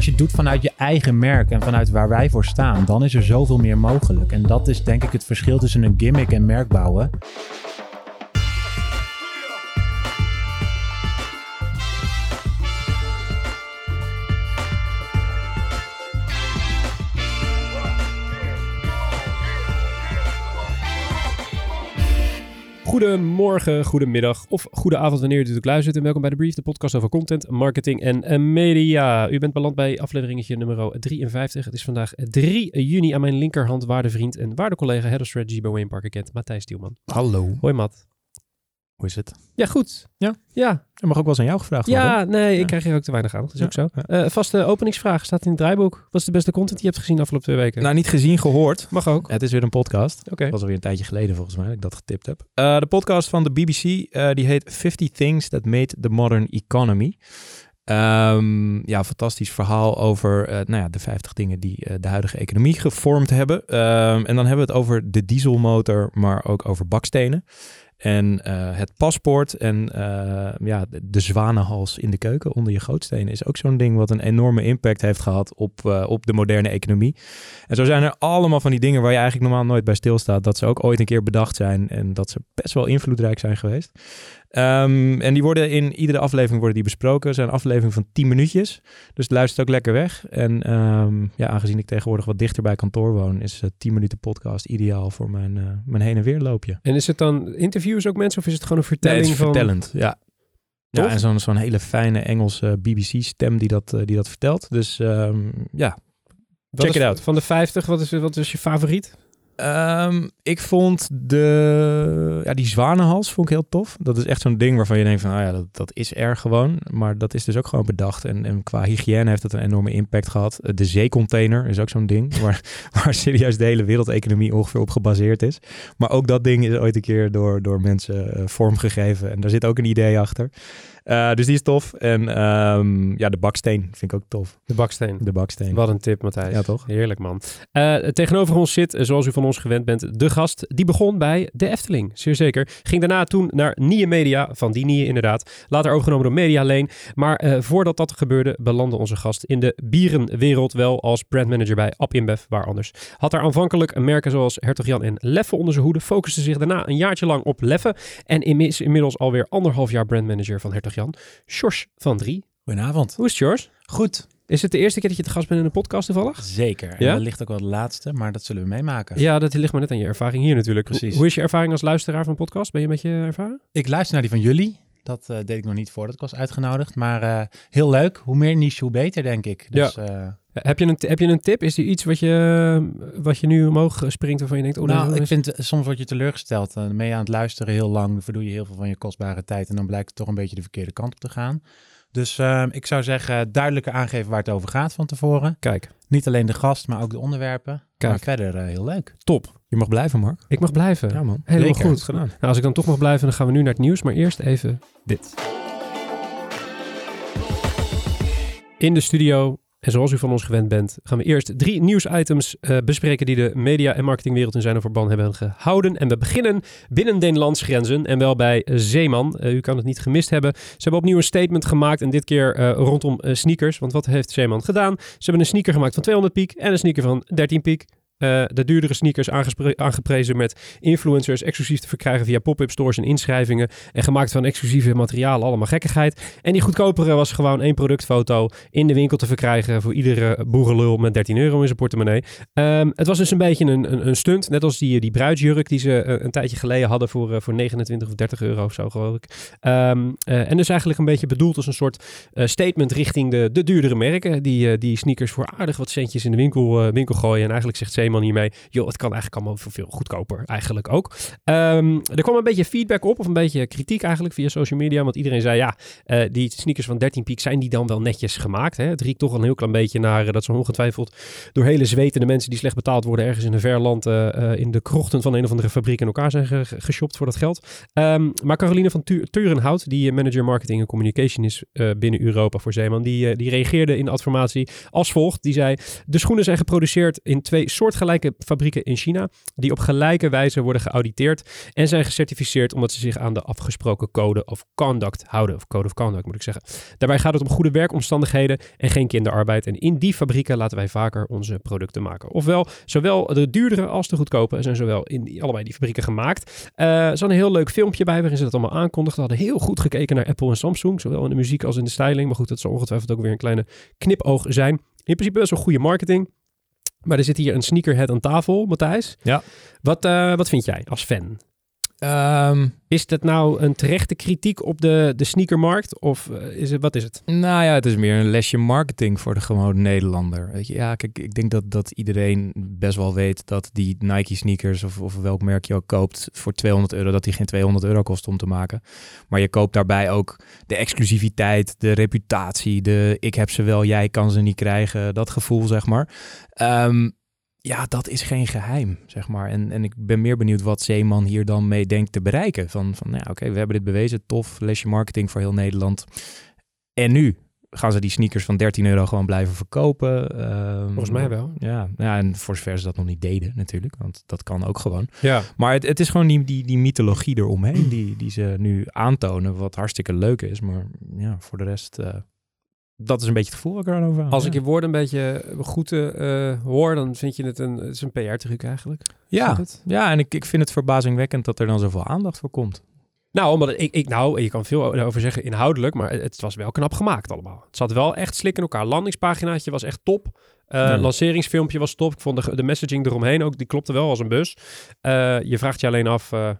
als je het doet vanuit je eigen merk en vanuit waar wij voor staan, dan is er zoveel meer mogelijk. En dat is denk ik het verschil tussen een gimmick en merk bouwen. Goedemorgen, goedemiddag of goede avond wanneer u ook luistert. En welkom bij de Brief, de podcast over content, marketing en media. U bent beland bij afleveringetje nummer 53. Het is vandaag 3 juni aan mijn linkerhand waardevriend en waardecollega Head of Strategy bij Wayne Parker Kent, Matthijs Stielman. Hallo. Hoi Matt. Hoe is het? Ja, goed. Ja? Ja. Er mag ook wel eens aan jou gevraagd worden. Ja, nee, ik Ja. krijg hier ook te weinig aan. Dat is Ja, ook zo. ja. Eh, vaste openingsvraag staat in het draaiboek. Wat is de beste content die je hebt gezien de afgelopen twee weken? Nou, niet gezien, gehoord. Mag ook. Het is weer een podcast. Oké. Dat was alweer een tijdje geleden volgens mij dat ik dat getipt heb. Eh, de podcast van de BBC, eh, die heet 50 Things That Made the Modern Economy. Ehm, ja, fantastisch verhaal over eh, nou ja, de 50 dingen die de huidige economie gevormd hebben. Ehm, en dan hebben we het over de dieselmotor, maar ook over bakstenen. En eh, het paspoort en eh, ja, de, zwanenhals in de keuken onder je gootstenen is ook zo'n ding wat een enorme impact heeft gehad op, eh, op de moderne economie. En zo zijn er allemaal van die dingen waar je eigenlijk normaal nooit bij stilstaat. Dat ze ook ooit een keer bedacht zijn en dat ze best wel invloedrijk zijn geweest. Ehm, en die worden in iedere aflevering worden die besproken. Het zijn een aflevering van 10 minuutjes. Dus het luistert ook lekker weg. En ehm, ja, aangezien ik tegenwoordig wat dichter bij kantoor woon, is eh 10 minuten podcast ideaal voor mijn, eh, mijn heen en weer loopje. En is het dan interviews ook mensen of is het gewoon een vertelling Nee, het is van... vertellend, ja. Ja, en zo'n zo'n hele fijne Engelse BBC-stem die dat, eh, die dat vertelt. Dus ehm, ja, Wat Check is- it out. Van de 50, wat is, wat is je favoriet? Ehm, ik vond de, ja, die zwanenhals vond ik heel tof. Dat is echt zo'n ding waarvan je denkt van, nou ja, dat, dat is er gewoon. Maar dat is dus ook gewoon bedacht. En, en qua hygiëne heeft het een enorme impact gehad. Eh, De zeecontainer is ook zo'n ding waar, waar serieus de hele wereldeconomie ongeveer op gebaseerd is. Maar ook dat ding is ooit een keer door, door mensen eh, vormgegeven. En daar zit ook een idee achter. Eh, dus die is tof. En ehm, ja, de baksteen vind ik ook tof. De baksteen. De baksteen. Wat een tip, Matthijs. Ja, toch? Heerlijk, man. Eh, tegenover ons zit, eh, zoals u van ons gewend bent, de gast. Die begon bij de Efteling, zeer zeker. Ging daarna toen naar Nie Media, van die Nie inderdaad. Later overgenomen door Media Lane. Maar voordat dat gebeurde, belandde onze gast in de bierenwereld. Wel als brandmanager bij App InBev, waar anders. Had daar aanvankelijk merken zoals Hertog Jan en Leffe onder zijn hoede. Focuste zich daarna een jaartje lang op Leffe. En is inmiddels alweer anderhalf jaar brandmanager van Hertog Jan. Sjors van Drie. Goedenavond. Hoe is het, Sjors? Goed. Is het de eerste keer dat je te gast bent in een podcast toevallig? Zeker. En Ja? wellicht ook wel de laatste, maar dat zullen we meemaken. Ja, dat ligt maar net aan je ervaring hier natuurlijk. Precies. Hoe, is je ervaring als luisteraar van een podcast? Ben je een beetje ervaren? Ik luister naar die van jullie. Dat eh, deed ik nog niet voordat ik was uitgenodigd. Maar eh, heel leuk. Hoe meer niche, hoe beter, denk ik. Dus, eh, Heb je een, heb je een tip? Is er iets wat je, wat je nu omhoog springt waarvan je denkt... Oh, nou, nee, ik is- vind eh, soms word je teleurgesteld. Dan ben je aan het luisteren heel lang. Verdoe je heel veel van je kostbare tijd. En dan blijkt het toch een beetje de verkeerde kant op te gaan. Dus eh, ik zou zeggen, duidelijker aangeven waar het over gaat van tevoren. Kijk, Niet alleen de gast, maar ook de onderwerpen. Kijk. Maar verder eh, heel leuk. top. Je mag blijven, Mark. Ik mag blijven. Ja, man. Helemaal goed. Gedaan. Nou, als ik dan toch mag blijven, dan gaan we nu naar het nieuws. Maar eerst even dit. In de studio, en zoals u van ons gewend bent, gaan we eerst drie nieuwsitems eh, bespreken die de media- en marketingwereld in zijn verband hebben gehouden. En we beginnen binnen de landsgrenzen en wel bij Zeeman. Eh, u kan het niet gemist hebben. Ze hebben opnieuw een statement gemaakt en dit keer eh, rondom sneakers. Want wat heeft Zeeman gedaan? Ze hebben een sneaker gemaakt van 200 piek en een sneaker van 13 piek. Eh, de duurdere sneakers aangeprezen met influencers exclusief te verkrijgen via pop-up stores en inschrijvingen. En gemaakt van exclusieve materialen, allemaal gekkigheid. En die goedkopere was gewoon één productfoto in de winkel te verkrijgen voor iedere boerenlul met 13 euro in zijn portemonnee. Ehm, het was dus een beetje een, een, een stunt, net als die, die bruidsjurk die ze eh, een tijdje geleden hadden voor, eh, voor 29 of 30 euro of zo, geloof ik. Ehm, eh, en dus eigenlijk een beetje bedoeld als een soort statement richting de, de duurdere merken. Die, die sneakers voor aardig wat centjes in de winkel, winkel gooien. En eigenlijk zegt Zeeman hiermee, joh, het kan eigenlijk allemaal veel, goedkoper. Eigenlijk ook. Ehm, er kwam een beetje feedback op, of een beetje kritiek eigenlijk via social media. Want iedereen zei, ja, eh, die sneakers van 13 piek, zijn die dan wel netjes gemaakt? Hè? Het riekt toch een heel klein beetje naar eh, dat ze ongetwijfeld door hele zwetende mensen die slecht betaald worden ergens in een ver land eh, in de krochten van een of andere fabriek in elkaar zijn ge- ge- geshopt voor dat geld. Ehm, maar Caroline van Tu- Turenhout, die manager marketing en communication is binnen Europa voor Zeeman, die, die reageerde in de adformatie als volgt. Die zei, de schoenen zijn geproduceerd in twee soortgelijke soortgelijke fabrieken in China die op gelijke wijze worden geauditeerd en zijn gecertificeerd omdat ze zich aan de afgesproken code of conduct houden. Of code of conduct moet ik zeggen. Daarbij gaat het om goede werkomstandigheden en geen kinderarbeid. En in die fabrieken laten wij vaker onze producten maken. Ofwel, zowel de duurdere als de goedkope zijn zowel in die, allebei die fabrieken gemaakt. Eh er zat een heel leuk filmpje bij waarin ze dat allemaal aankondigden. We hadden heel goed gekeken naar Apple en Samsung, zowel in de muziek als in de styling. Maar goed, dat zal ongetwijfeld ook weer een kleine knipoog zijn. In principe best wel goede marketing. Maar er zit hier een sneakerhead aan tafel, Matthijs. Ja. Wat, eh, wat vind jij als fan? Ehm, Is dat nou een terechte kritiek op de, de sneakermarkt? Of eh, is het, wat is het? Nou ja, het is meer een lesje marketing voor de gewone Nederlander. Weet je, ja, kijk, ik denk dat, dat iedereen best wel weet dat die Nike sneakers of, of welk merk je ook koopt voor 200 euro, dat die geen 200 euro kost om te maken. Maar je koopt daarbij ook de exclusiviteit, de reputatie, de ik heb ze wel, jij kan ze niet krijgen, dat gevoel, zeg maar. Ehm, ja, dat is geen geheim, zeg maar. En, en ik ben meer benieuwd wat Zeeman hier dan mee denkt te bereiken. Van, van nou ja, oké, we hebben dit bewezen, tof, lesje marketing voor heel Nederland. En nu gaan ze die sneakers van 13 euro gewoon blijven verkopen. Ehm, Volgens mij wel. Ja, ja, en voor zover ze dat nog niet deden natuurlijk, want dat kan ook gewoon. Ja. Maar het, het is gewoon die, die, die mythologie eromheen die, die ze nu aantonen, wat hartstikke leuk is. Maar ja, voor de rest, eh, dat is een beetje het gevoel wat ik aan. Als ja. ik je woorden een beetje goed eh, hoor, dan vind je het een, het is een PR-truc eigenlijk. Ja, ja, en ik, ik vind het verbazingwekkend dat er dan zoveel aandacht voor komt. Nou, omdat ik, ik, nou, je kan veel over zeggen inhoudelijk, maar het was wel knap gemaakt allemaal. Het zat wel echt slik in elkaar. Landingspaginaatje was echt top. Eh, Ja. Lanceringsfilmpje was top. Ik vond de, de messaging eromheen ook, die klopte wel als een bus. Eh, je vraagt je alleen af, eh,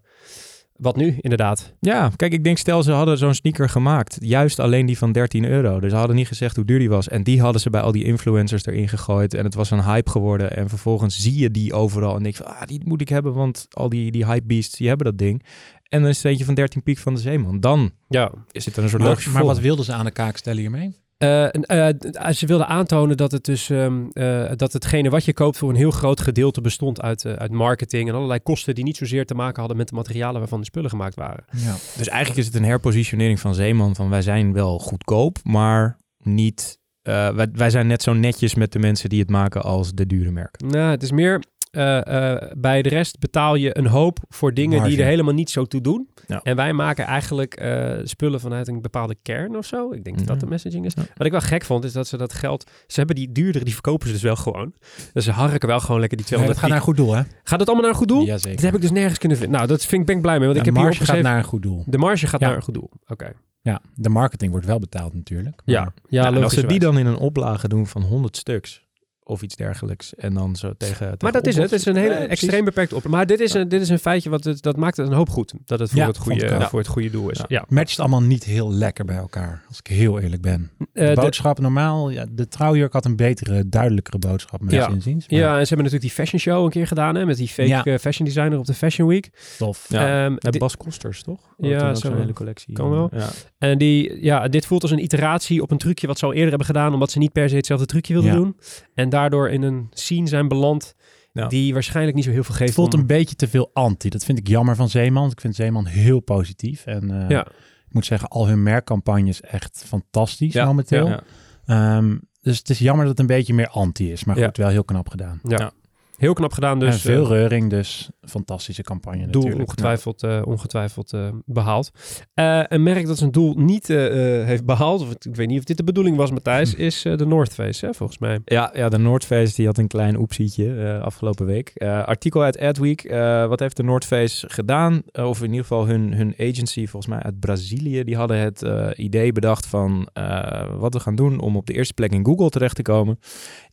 wat nu inderdaad? Ja, kijk, ik denk stel ze hadden zo'n sneaker gemaakt. Juist alleen die van 13 euro. Dus ze hadden niet gezegd hoe duur die was. En die hadden ze bij al die influencers erin gegooid. En het was een hype geworden. En vervolgens zie je die overal. En denk je van, ah, die moet ik hebben. Want al die, die hype beasts, die hebben dat ding. En dan is het eentje van 13 piek van de Zeeman. Dan Ja, is het een soort Maar, logisch maar wat wilden ze aan de kaak stellen hiermee? Eh, en, eh, ze wilden aantonen dat het dus ehm, eh, dat hetgene wat je koopt voor een heel groot gedeelte bestond uit, eh, uit marketing en allerlei kosten die niet zozeer te maken hadden met de materialen waarvan de spullen gemaakt waren. Ja. Dus eigenlijk is het een herpositionering van Zeeman. Van wij zijn wel goedkoop, maar niet... eh, wij, wij zijn net zo netjes met de mensen die het maken als de dure merken. Nou, het is meer eh, eh, bij de rest betaal je een hoop voor dingen die er helemaal niet zo toe doen. Ja. En wij maken eigenlijk eh, spullen vanuit een bepaalde kern of zo. Ik denk dat dat Ja. de messaging is. Ja. Wat ik wel gek vond, is dat ze dat geld... Ze hebben die duurdere, die verkopen ze dus wel gewoon. Dus ze harken wel gewoon lekker die Nee, 200 dat gaat naar een goed doel, hè? Gaat het allemaal naar een goed doel? Jazeker. Dat heb ik dus nergens kunnen vinden. Nou, dat vind ik, ben ik blij mee. Want ik de heb hier marge gaat naar een goed doel. De marge gaat Ja. naar een goed doel. Oké. Ja, de marketing wordt wel betaald natuurlijk. Ja, Maar- ja, Ja, en als ze die dan in een oplage doen van 100 stuks of iets dergelijks en dan zo tegen, tegen Maar dat is het. Het is een hele extreem beperkt op. Maar dit is, een, dit is een feitje wat het, dat maakt het een hoop goed. Dat het voor, Ja, het, goede, voor het goede doel is. Ja. Ja. Matcht allemaal niet heel lekker bij elkaar, als ik heel eerlijk ben. Eh, De boodschap normaal, ja, de trouwjurk had een betere, duidelijkere boodschap, Ja. inziens. Maar ja, en ze hebben natuurlijk die fashion show een keer gedaan. Hè, met die fake Ja. eh, fashion designer op de Fashion Week. tof. Ja. Ehm, Ja, di- Bas Kosters, toch? Ja, zo'n hele collectie. Kan wel. Ja. En die, ja, dit voelt als een iteratie op een trucje wat ze al eerder hebben gedaan. Omdat ze niet per se hetzelfde trucje wilden Ja. doen. En daardoor in een scene zijn beland Ja. die waarschijnlijk niet zo heel veel geeft. Het voelt om- een beetje te veel anti. Dat vind ik jammer van Zeeman. Ik vind Zeeman heel positief. En eh, Ja. ik moet zeggen, al hun merkcampagnes echt fantastisch Ja, momenteel. Ja. Ehm, dus het is jammer dat het een beetje meer anti is. Maar Ja. goed, wel heel knap gedaan. ja. Heel knap gedaan dus. en veel eh, reuring, dus fantastische campagne doel natuurlijk. ongetwijfeld, eh, ongetwijfeld eh, behaald. Eh, een merk dat zijn doel niet eh, eh, heeft behaald, of het- ik weet niet of dit de bedoeling was, Matthijs, is eh, de North Face, hè, volgens mij. Ja, ja, de North Face die had een klein oepsietje eh, afgelopen week. Eh, artikel uit Adweek. Eh, wat heeft de North Face gedaan? Of in ieder geval hun, hun agency, volgens mij uit Brazilië. Die hadden het eh, idee bedacht van eh, wat we gaan doen om op de eerste plek in Google terecht te komen.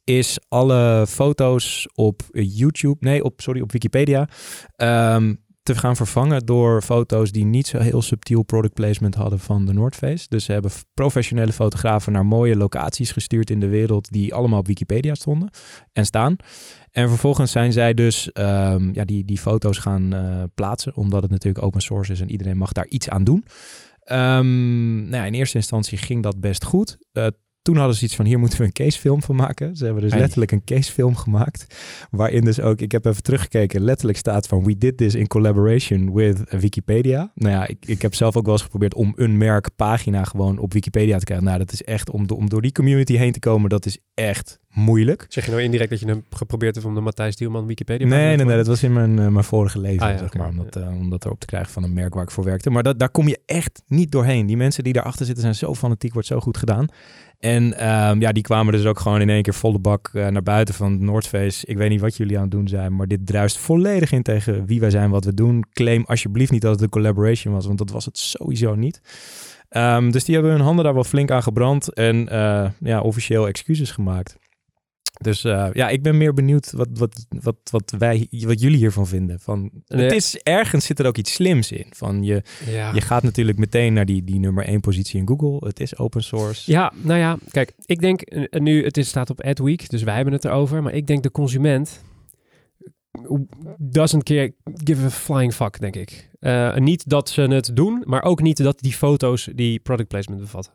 Is alle foto's op YouTube, nee, op, sorry, op Wikipedia. ehm, te gaan vervangen door foto's die niet zo heel subtiel product placement hadden van de North. Dus ze hebben professionele fotografen naar mooie locaties gestuurd in de wereld die allemaal op Wikipedia stonden en staan. En vervolgens zijn zij dus ehm, ja, die, die foto's gaan eh, plaatsen, omdat het natuurlijk open source is en iedereen mag daar iets aan doen. Ehm, nou ja, in eerste instantie ging dat best goed. Eh, toen hadden ze iets van, hier moeten we een casefilm van maken. Ze hebben dus Hey. letterlijk een casefilm gemaakt. Waarin dus ook, ik heb even teruggekeken, letterlijk staat van... We did this in collaboration with Wikipedia. Nou ja, ik, ik heb zelf ook wel eens geprobeerd om een merkpagina gewoon op Wikipedia te krijgen. Nou, dat is echt, om, do- om door die community heen te komen, dat is echt moeilijk. Zeg je nou indirect dat je hem geprobeerd hebt om de Matthijs Dielman Wikipedia Nee, nee, nee, dat was in mijn, eh, mijn vorige leven, Ah, ja, zeg maar. Om dat, eh, om dat erop te krijgen van een merk waar ik voor werkte. Maar dat, daar kom je echt niet doorheen. Die mensen die daarachter zitten zijn zo fanatiek, wordt zo goed gedaan. En ehm, ja, die kwamen dus ook gewoon in één keer volle bak eh, naar buiten van Noordface. Ik weet niet wat jullie aan het doen zijn, maar dit druist volledig in tegen wie wij zijn, wat we doen. Claim alsjeblieft niet dat het een collaboration was, want dat was het sowieso niet. Ehm, dus die hebben hun handen daar wel flink aan gebrand en eh, ja, officieel excuses gemaakt. Dus eh, ja, ik ben meer benieuwd wat, wat, wat, wat, wij, wat jullie hiervan vinden. Van. Het is ergens zit er ook iets slims in. Van je, Ja. je gaat natuurlijk meteen naar die, die nummer één positie in Google. Het is open source. Ja, nou ja, kijk, ik denk eh, nu, het is, staat op Adweek, dus wij hebben het erover, maar ik denk de consument doesn't care, give a flying fuck, denk ik. Eh, niet dat ze het doen, maar ook niet dat die foto's die product placement bevatten.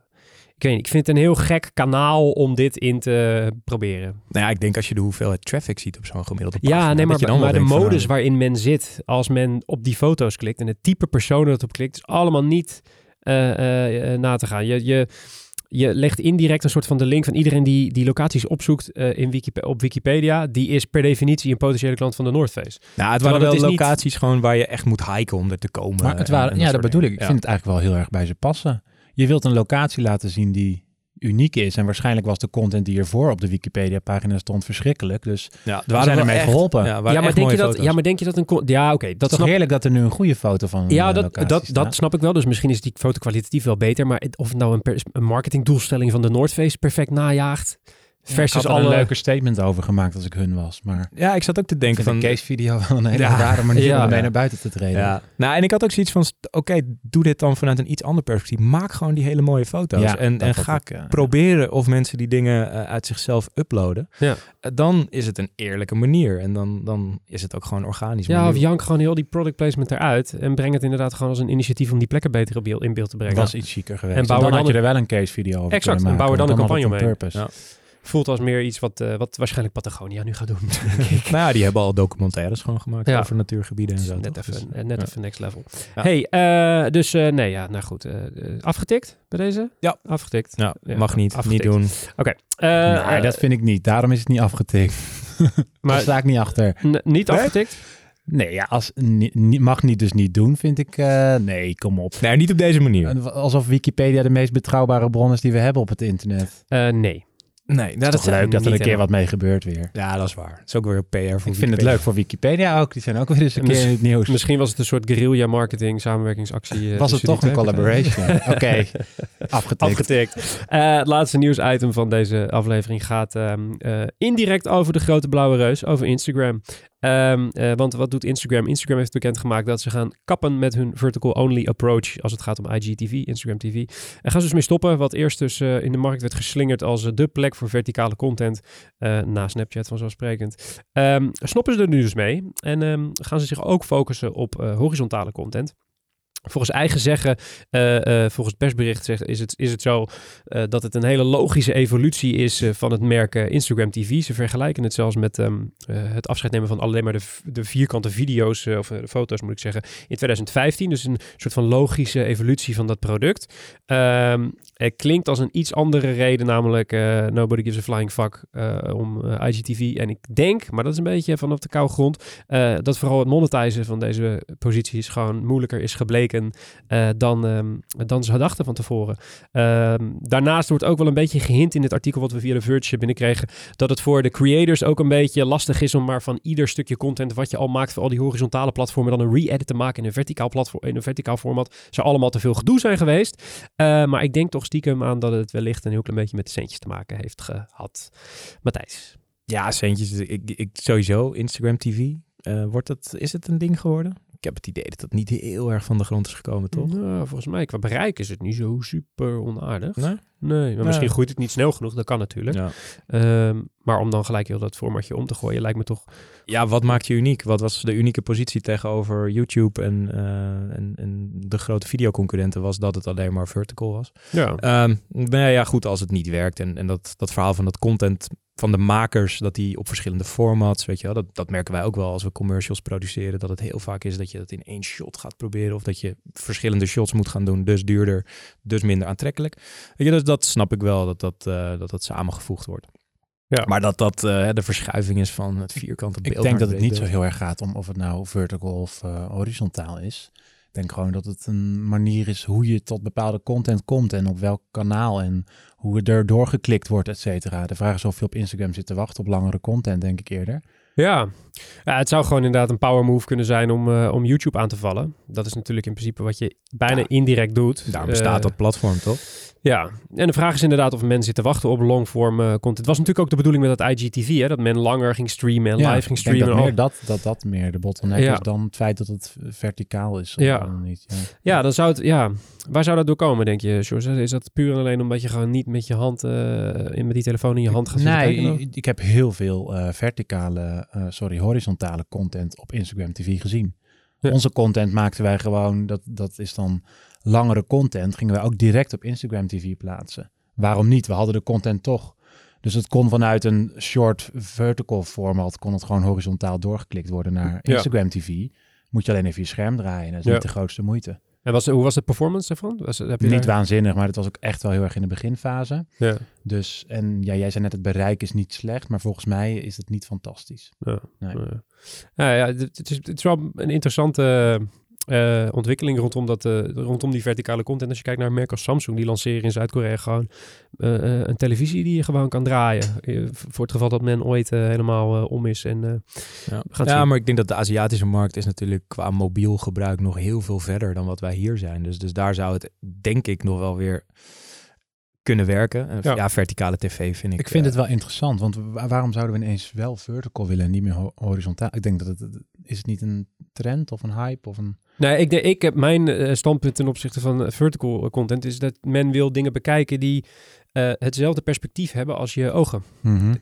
Ik weet niet, ik vind het een heel gek kanaal om dit in te proberen. Nou ja, ik denk als je de hoeveelheid traffic ziet op zo'n gemiddelde Ja, pagina, nee, dat maar, de van, modus nou, waarin men zit als men op die foto's klikt en het type persoon dat op klikt, is allemaal niet eh, eh, eh, na te gaan. Je, je, je legt indirect een soort van de link van iedereen die die locaties opzoekt eh, in op Wikipedia, die is per definitie een potentiële klant van de North Face. Nou, het Terwijl waren wel het is niet- locaties gewoon waar je echt moet hiken om er te komen. Maar het en- waren, en ja, dat bedoel ik. Ik vind het eigenlijk wel heel erg bij ze passen. Je wilt een locatie laten zien die uniek is. En waarschijnlijk was de content die ervoor op de Wikipedia-pagina stond verschrikkelijk. Dus Ja, We zijn ermee geholpen. Ja, Ja maar, denk je dat, ja, maar denk je dat een... Ja, oké, dat is toch snap heerlijk dat er nu een goede foto van Ja, een dat, dat, snap ik wel. Dus misschien is die foto kwalitatief wel beter. Maar het- of het nou een, een marketingdoelstelling van de North Face perfect najaagt... Ja, versus ik had er alle... een leuke statement over gemaakt als ik hun was. Maar Ja, ik zat ook te denken van... een case-video wel een hele Ja. rare manier Ja. om ermee Ja. naar buiten te treden. Ja. Nou, en ik had ook zoiets van, oké, doe dit dan vanuit een iets ander perspectief. Maak gewoon die hele mooie foto's. Ja, en dat en ga ik, eh, proberen of mensen die dingen eh, uit zichzelf uploaden. Ja. Eh, dan is het een eerlijke manier. En dan, dan is het ook gewoon organisch. Ja, of jank gewoon heel die product placement eruit. En breng het inderdaad gewoon als een initiatief om die plekken beter op beeld, in beeld te brengen. was iets chiquer geweest. En En, bouw dan had je er wel een case-video over Exact, en bouw er dan een campagne mee. purpose. Voelt als meer iets wat, eh, wat waarschijnlijk Patagonia nu gaat doen. Nou ja, die hebben al documentaires gewoon gemaakt Ja. over natuurgebieden en zo. net toch? even, Dus, net ja. even next level. Ja. Hey, eh, dus eh, nee, ja, nou goed. afgetikt bij deze? Ja. Afgetikt. Ja, Ja, mag niet, afgetikt. niet doen. Eh, nee, dat vind ik niet. Daarom is het niet afgetikt. Daar maar sta ik niet achter. niet Nee? afgetikt? Nee, ja, als, ni- mag niet dus niet doen, vind ik... eh, nee, kom op. Nee, niet op deze manier. Alsof Wikipedia de meest betrouwbare bron is die we hebben op het internet. Eh, nee. Nee, Het is toch leuk dat er een keer wat mee gebeurt weer. Ja, dat is waar. Het is ook weer PR voor Ik vind het leuk voor Wikipedia ook. Die zijn ook weer eens een keer in het nieuws. Misschien was het een soort guerrilla marketing samenwerkingsactie. eh, was het tussen toch een collaboration. Oké, afgetikt. Afgetikt. Eh, het laatste nieuwsitem van deze aflevering gaat ehm, eh, indirect over de grote blauwe reus, over Instagram. Ehm, eh, want wat doet Instagram? Instagram heeft bekendgemaakt dat ze gaan kappen met hun vertical-only approach als het gaat om IGTV, Instagram TV. En gaan ze dus mee stoppen, wat eerst dus eh, in de markt werd geslingerd als eh, de plek voor verticale content, na Snapchat vanzelfsprekend. Ehm snoppen ze er nu dus mee en ehm, gaan ze zich ook focussen op horizontale content. Volgens eigen zeggen, eh, eh, volgens het persbericht is het, is het zo eh, dat het een hele logische evolutie is van het merk Instagram TV. Ze vergelijken het zelfs met ehm, eh, het afscheid nemen van alleen maar de, de vierkante video's, of de foto's moet ik zeggen, in 2015. Dus een soort van logische evolutie van dat product. Ehm, het klinkt als een iets andere reden, namelijk eh, nobody gives a flying fuck eh, om eh, IGTV. En ik denk, maar dat is een beetje vanaf de koude grond, dat vooral het monetizen van deze posities gewoon moeilijker is gebleken dan, ehm, dan ze dachten van tevoren. Ehm, daarnaast wordt ook wel een beetje gehint in het artikel wat we via de Verge binnenkregen, dat het voor de creators ook een beetje lastig is om maar van ieder stukje content wat je al maakt voor al die horizontale platformen dan een re-edit te maken in een verticaal, platform, in een verticaal format. Zou allemaal te veel gedoe zijn geweest. Maar ik denk toch stiekem aan dat het wellicht een heel klein beetje met de centjes te maken heeft gehad. Matthijs. Ja, centjes. Ik, ik, sowieso, Instagram TV. eh, wordt het, is het een ding geworden? Ik heb het idee dat het niet heel erg van de grond is gekomen, toch? Nou, volgens mij qua bereik is het niet zo super onaardig. Nee? Nee, maar misschien groeit het niet snel genoeg. Dat kan natuurlijk. Ja. Ehm, maar om dan gelijk heel dat formatje om te gooien, lijkt me toch... ja, wat maakt je uniek? Wat was de unieke positie tegenover YouTube en, eh, en, en de grote videoconcurrenten? Was dat het alleen maar vertical was? Ja. Ehm nou ja, goed, als het niet werkt en, en dat, dat verhaal van dat content van de makers, dat die op verschillende formats, weet je wel, dat, dat merken wij ook wel als we commercials produceren, dat het heel vaak is dat je dat in één shot gaat proberen of dat je verschillende shots moet gaan doen, dus duurder, dus minder aantrekkelijk. Weet je, dus dat snap ik wel, dat dat, eh, dat, dat samengevoegd wordt. Ja. Maar dat dat eh, de verschuiving is van het vierkante beeld. Ik denk dat het niet zo heel erg gaat om of het nou vertical of eh, horizontaal is. Ik denk gewoon dat het een manier is hoe je tot bepaalde content komt en op welk kanaal en hoe het er doorgeklikt wordt, et cetera. De vraag is of je op Instagram zit te wachten op langere content, denk ik eerder. Ja. ja, het zou gewoon inderdaad een power move kunnen zijn om, eh, om YouTube aan te vallen. Dat is natuurlijk in principe wat je bijna Ja. indirect doet. Daarom bestaat dat platform toch? Ja, en de vraag is inderdaad of mensen zitten wachten op longform eh, content. Het was natuurlijk ook de bedoeling met dat IGTV, hè, dat men langer ging streamen en live ging ik denk streamen. dat, Al- meer dat, dat dat meer de bottleneck Ja. is dan het feit dat het verticaal is. Ja. Niet, ja. Ja, dan zou het, ja, waar zou dat door komen, denk je, George? Is dat puur en alleen omdat je gewoon niet met je hand, eh, in, met die telefoon in je hand gaat zitten Nee, kijken? ik, ik heb heel veel eh, verticale, eh, sorry, horizontale content op Instagram TV gezien. Onze content maakten wij gewoon, dat, dat is dan langere content, gingen wij ook direct op Instagram TV plaatsen. Waarom niet? We hadden de content toch. Dus het kon vanuit een short vertical format, kon het gewoon horizontaal doorgeklikt worden naar Ja. Instagram TV. Moet je alleen even je scherm draaien. Dat is Ja. niet de grootste moeite. En was, hoe was de performance daarvan? Was, heb je Niet daar- waanzinnig, maar het was ook echt wel heel erg in de beginfase. Ja, Dus, en ja, jij zei net, het bereik is niet slecht, maar volgens mij is het niet fantastisch. ja, Nee. ja. Ja, ja, het, het is, het is wel een interessante eh, ontwikkeling rondom, dat, eh, rondom die verticale content. Als je kijkt naar een merk als Samsung, die lanceren in Zuid-Korea gewoon eh, een televisie die je gewoon kan draaien. Voor het geval dat men ooit helemaal om is. En, eh, Ja, ja maar ik denk dat de Aziatische markt is natuurlijk qua mobiel gebruik nog heel veel verder dan wat wij hier zijn. Dus, dus daar zou het denk ik nog wel weer kunnen werken. En Ja. Ja, verticale tv vind ik. Ik vind het wel interessant, want wa- waarom zouden we ineens wel vertical willen en niet meer ho- horizontaal? Ik denk dat het, het- is het niet een trend of een hype of een... Nee, ik, denk- ik heb mijn eh, standpunt ten opzichte van eh, vertical content is dat men wil dingen bekijken die eh, hetzelfde perspectief hebben als je ogen.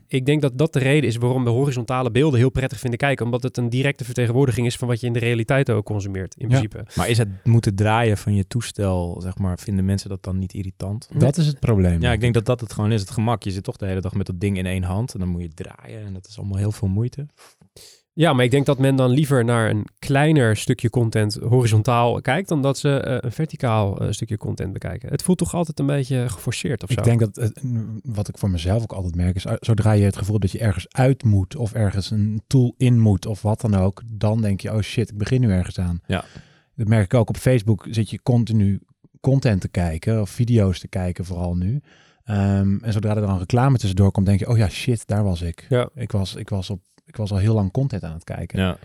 Ik denk dat dat de reden is waarom we horizontale beelden heel prettig vinden kijken, omdat het een directe vertegenwoordiging is van wat je in de realiteit ook consumeert, in Ja. principe. Maar is het moeten draaien van je toestel, zeg maar, vinden mensen dat dan niet irritant? Dat is het probleem. Ja, ik denk dat dat het gewoon is, het gemak. Je zit toch de hele dag met dat ding in één hand en dan moet je draaien en dat is allemaal heel veel moeite. Ja, maar ik denk dat men dan liever naar een kleiner stukje content horizontaal kijkt, dan dat ze eh, een verticaal eh, stukje content bekijken. Het voelt toch altijd een beetje geforceerd of zo. Ik denk dat, het- wat ik voor mezelf ook altijd merk, is uh, zodra je het gevoel hebt dat je ergens uit moet of ergens een tool in moet of wat dan ook, dan denk je, oh shit, ik begin nu ergens aan. Ja. Dat merk ik ook op Facebook, zit je continu content te kijken of video's te kijken, vooral nu. Ehm, en zodra er dan reclame tussendoor komt, denk je, oh ja, shit, daar was ik. Ja. Ik, was, ik, was op, ik was al heel lang content aan het kijken. Ja.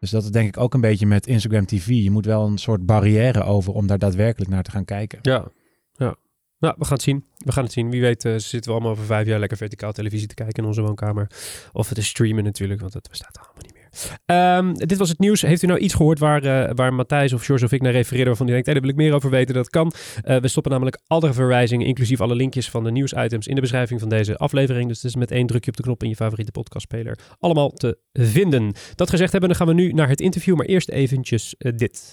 Dus dat is denk ik ook een beetje met Instagram TV. Je moet wel een soort barrière over om daar daadwerkelijk naar te gaan kijken. Ja, ja. Nou, we gaan het zien. We gaan het zien. Wie weet uh, zitten we allemaal over vijf jaar lekker verticaal televisie te kijken in onze woonkamer. Of het is streamen natuurlijk, want dat bestaat allemaal niet meer. Um, dit was het nieuws. Heeft u nou iets gehoord waar, uh, waar Matthijs of George of ik naar refereerden waarvan u denkt, hey, daar wil ik meer over weten? Dat kan. Uh, we stoppen namelijk alle verwijzingen, inclusief alle linkjes van de nieuwsitems in de beschrijving van deze aflevering. Dus het is met één drukje op de knop in je favoriete podcastspeler allemaal te vinden. Dat gezegd hebben, dan gaan we nu naar het interview, maar eerst eventjes uh, dit.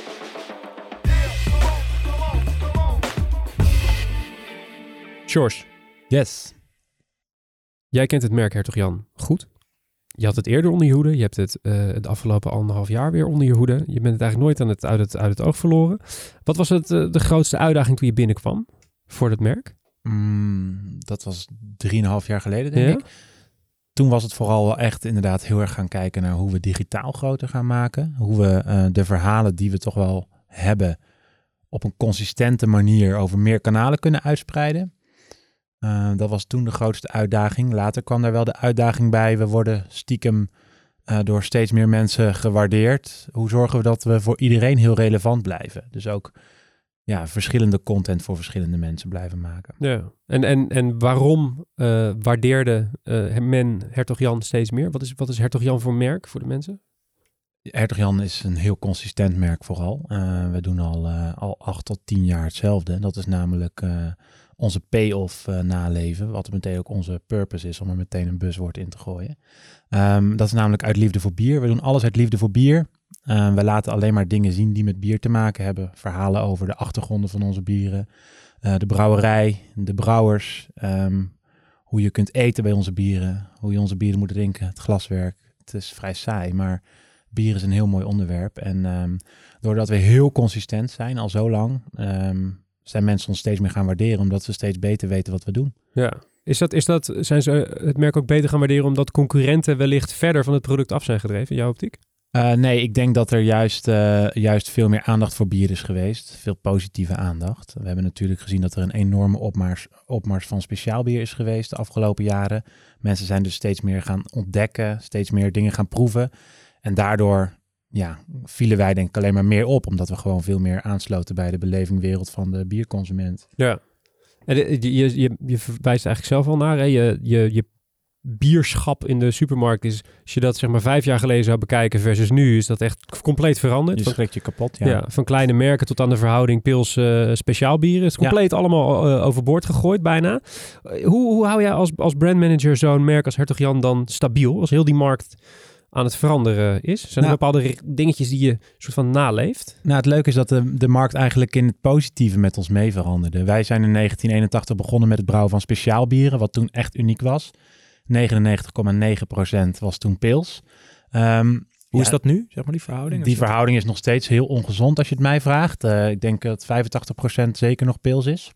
George. Yes. Jij kent het merk Hertog Jan goed. Je had het eerder onder je hoede. Je hebt het uh, de afgelopen anderhalf jaar weer onder je hoede. Je bent het eigenlijk nooit aan het, uit, het, uit het oog verloren. Wat was het, uh, de grootste uitdaging toen je binnenkwam voor het merk? Mm, dat was drieënhalf jaar geleden, denk ja? ik. Toen was het vooral wel echt inderdaad heel erg gaan kijken naar hoe we digitaal groter gaan maken. Hoe we uh, de verhalen die we toch wel hebben op een consistente manier over meer kanalen kunnen uitspreiden. Uh, dat was toen de grootste uitdaging. Later kwam daar wel de uitdaging bij. We worden stiekem uh, door steeds meer mensen gewaardeerd. Hoe zorgen we dat we voor iedereen heel relevant blijven? Dus ook ja, verschillende content voor verschillende mensen blijven maken. Ja, en, en, en waarom uh, waardeerde men Hertog Jan steeds meer? Wat is, wat is Hertog Jan voor merk voor de mensen? Hertog Jan is een heel consistent merk vooral. we doen al, al acht tot tien jaar hetzelfde. Dat is namelijk onze payoff uh, naleven. Wat meteen ook onze purpose is om er meteen een buswoord in te gooien. Um, dat is namelijk uit liefde voor bier. We doen alles uit liefde voor bier. Um, we laten alleen maar dingen zien die met bier te maken hebben. Verhalen over de achtergronden van onze bieren. Uh, de brouwerij, de brouwers. Um, hoe je kunt eten bij onze bieren. Hoe je onze bieren moet drinken. Het glaswerk. Het is vrij saai, maar bier is een heel mooi onderwerp. En doordat we heel consistent zijn, al zo lang zijn mensen ons steeds meer gaan waarderen, omdat ze steeds beter weten wat we doen. Ja. Is dat, is dat, zijn ze het merk ook beter gaan waarderen omdat concurrenten wellicht verder van het product af zijn gedreven, in jouw optiek? Uh, nee, ik denk dat er juist, uh, juist veel meer aandacht voor bier is geweest. Veel positieve aandacht. We hebben natuurlijk gezien dat er een enorme opmars, opmars van speciaal bier is geweest de afgelopen jaren. Mensen zijn dus steeds meer gaan ontdekken, steeds meer dingen gaan proeven. En daardoor ja, vielen wij denk ik alleen maar meer op, omdat we gewoon veel meer aansloten bij de belevingwereld van de bierconsument. Ja, en je, je, je, je verwijst eigenlijk zelf al naar, hè? Je, je, je bierschap in de supermarkt is, als je dat zeg maar vijf jaar geleden zou bekijken versus nu, is dat echt compleet veranderd. Je schrikt je kapot, ja. ja. Van kleine merken tot aan de verhouding pils uh, speciaal bieren. Het is compleet allemaal uh, overboord gegooid bijna. Uh, hoe, hoe hou jij als, als brandmanager zo'n merk als Hertog Jan dan stabiel? Als heel die markt aan het veranderen is? Zijn er nou- bepaalde dingetjes die je soort van naleeft? Nou, het leuke is dat de, de markt eigenlijk in het positieve met ons mee veranderde. Wij zijn in 1981 begonnen met het brouwen van speciaalbieren, wat toen echt uniek was. 99,9% was toen pils. Um, hoe is dat nu, zeg maar, die verhouding? Die verhouding is nog steeds heel ongezond als je het mij vraagt. Uh, ik denk dat 85% zeker nog pils is.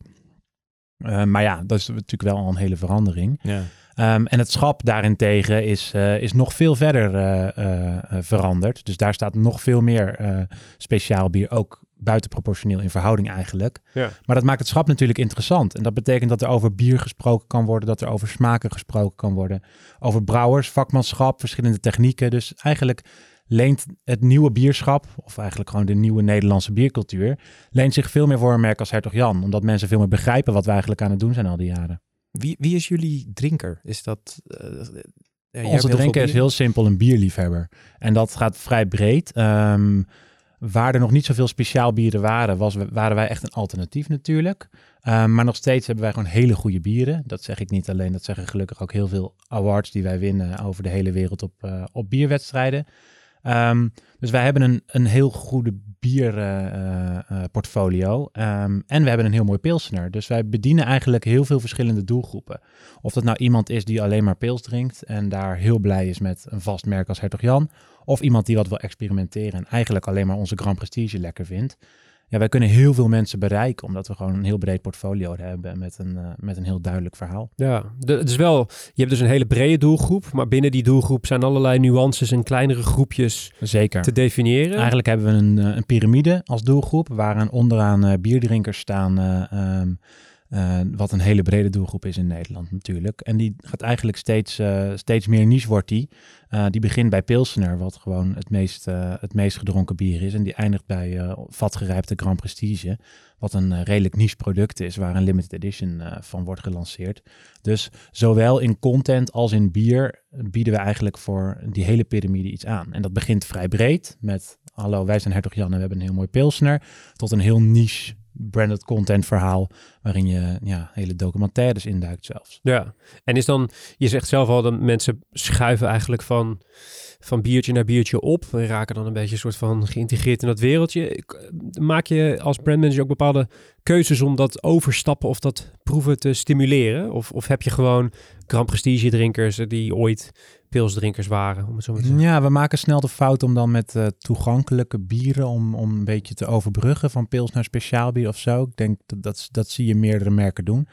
Uh, maar ja, dat is natuurlijk wel al een hele verandering. Ja. Um, en het schap daarentegen is, uh, is nog veel verder uh, uh, veranderd. Dus daar staat nog veel meer speciaal bier, ook buitenproportioneel in verhouding eigenlijk. Ja. Maar dat maakt het schap natuurlijk interessant. En dat betekent dat er over bier gesproken kan worden, dat er over smaken gesproken kan worden. Over brouwers, vakmanschap, verschillende technieken. Dus eigenlijk leent het nieuwe bierschap, of eigenlijk gewoon de nieuwe Nederlandse biercultuur, leent zich veel meer voor een merk als Hertog Jan. Omdat mensen veel meer begrijpen wat we eigenlijk aan het doen zijn al die jaren. Wie, wie is jullie drinker? Is dat... Uh, Onze drinker is heel simpel een bierliefhebber. En dat gaat vrij breed. Um, waar er nog niet zoveel speciaal bieren waren, was, waren wij echt een alternatief natuurlijk. Um, maar nog steeds hebben wij gewoon hele goede bieren. Dat zeg ik niet alleen, dat zeggen gelukkig ook heel veel awards die wij winnen over de hele wereld op, uh, op bierwedstrijden. Um, dus wij hebben een, een heel goede bierportfolio. Um, en we hebben een heel mooi pilsner. Dus wij bedienen eigenlijk heel veel verschillende doelgroepen. Of dat nou iemand is die alleen maar pils drinkt en daar heel blij is met een vast merk als Hertog Jan. Of iemand die wat wil experimenteren en eigenlijk alleen maar onze Grand Prestige lekker vindt ja, wij kunnen heel veel mensen bereiken, omdat we gewoon een heel breed portfolio hebben met een, uh, met een heel duidelijk verhaal. Ja, het is wel, je hebt dus een hele brede doelgroep, maar binnen die doelgroep zijn allerlei nuances en kleinere groepjes Zeker. te definiëren. Eigenlijk hebben we een, uh, een piramide als doelgroep, waaraan onderaan uh, bierdrinkers staan. Um, uh, wat een hele brede doelgroep is in Nederland natuurlijk. En die gaat eigenlijk steeds, uh, steeds meer niche wordt die. Uh, die begint bij Pilsener, wat gewoon het meest, het meest gedronken bier is. En die eindigt bij vatgerijpte Grand Prestige. Wat een redelijk niche product is, waar een limited edition van wordt gelanceerd. Dus zowel in content als in bier bieden we eigenlijk voor die hele piramide iets aan. En dat begint vrij breed met, hallo wij zijn Hertog Jan en we hebben een heel mooi Pilsener. Tot een heel niche branded content verhaal, waarin je ja, hele documentaires induikt zelfs. Ja, en is dan, je zegt zelf al dat mensen schuiven eigenlijk van, van biertje naar biertje op. We raken dan een beetje een soort van geïntegreerd in dat wereldje. Maak je als brandmanager ook bepaalde keuzes om dat overstappen of dat proeven te stimuleren? Of, of heb je gewoon Grand Prestige drinkers die ooit pilsdrinkers waren, om het zo maar te zeggen. Ja, we maken snel de fout om dan met uh, toegankelijke bieren, om, om een beetje te overbruggen van pils naar speciaal bier of zo. Ik denk dat, dat, dat zie je meerdere merken doen.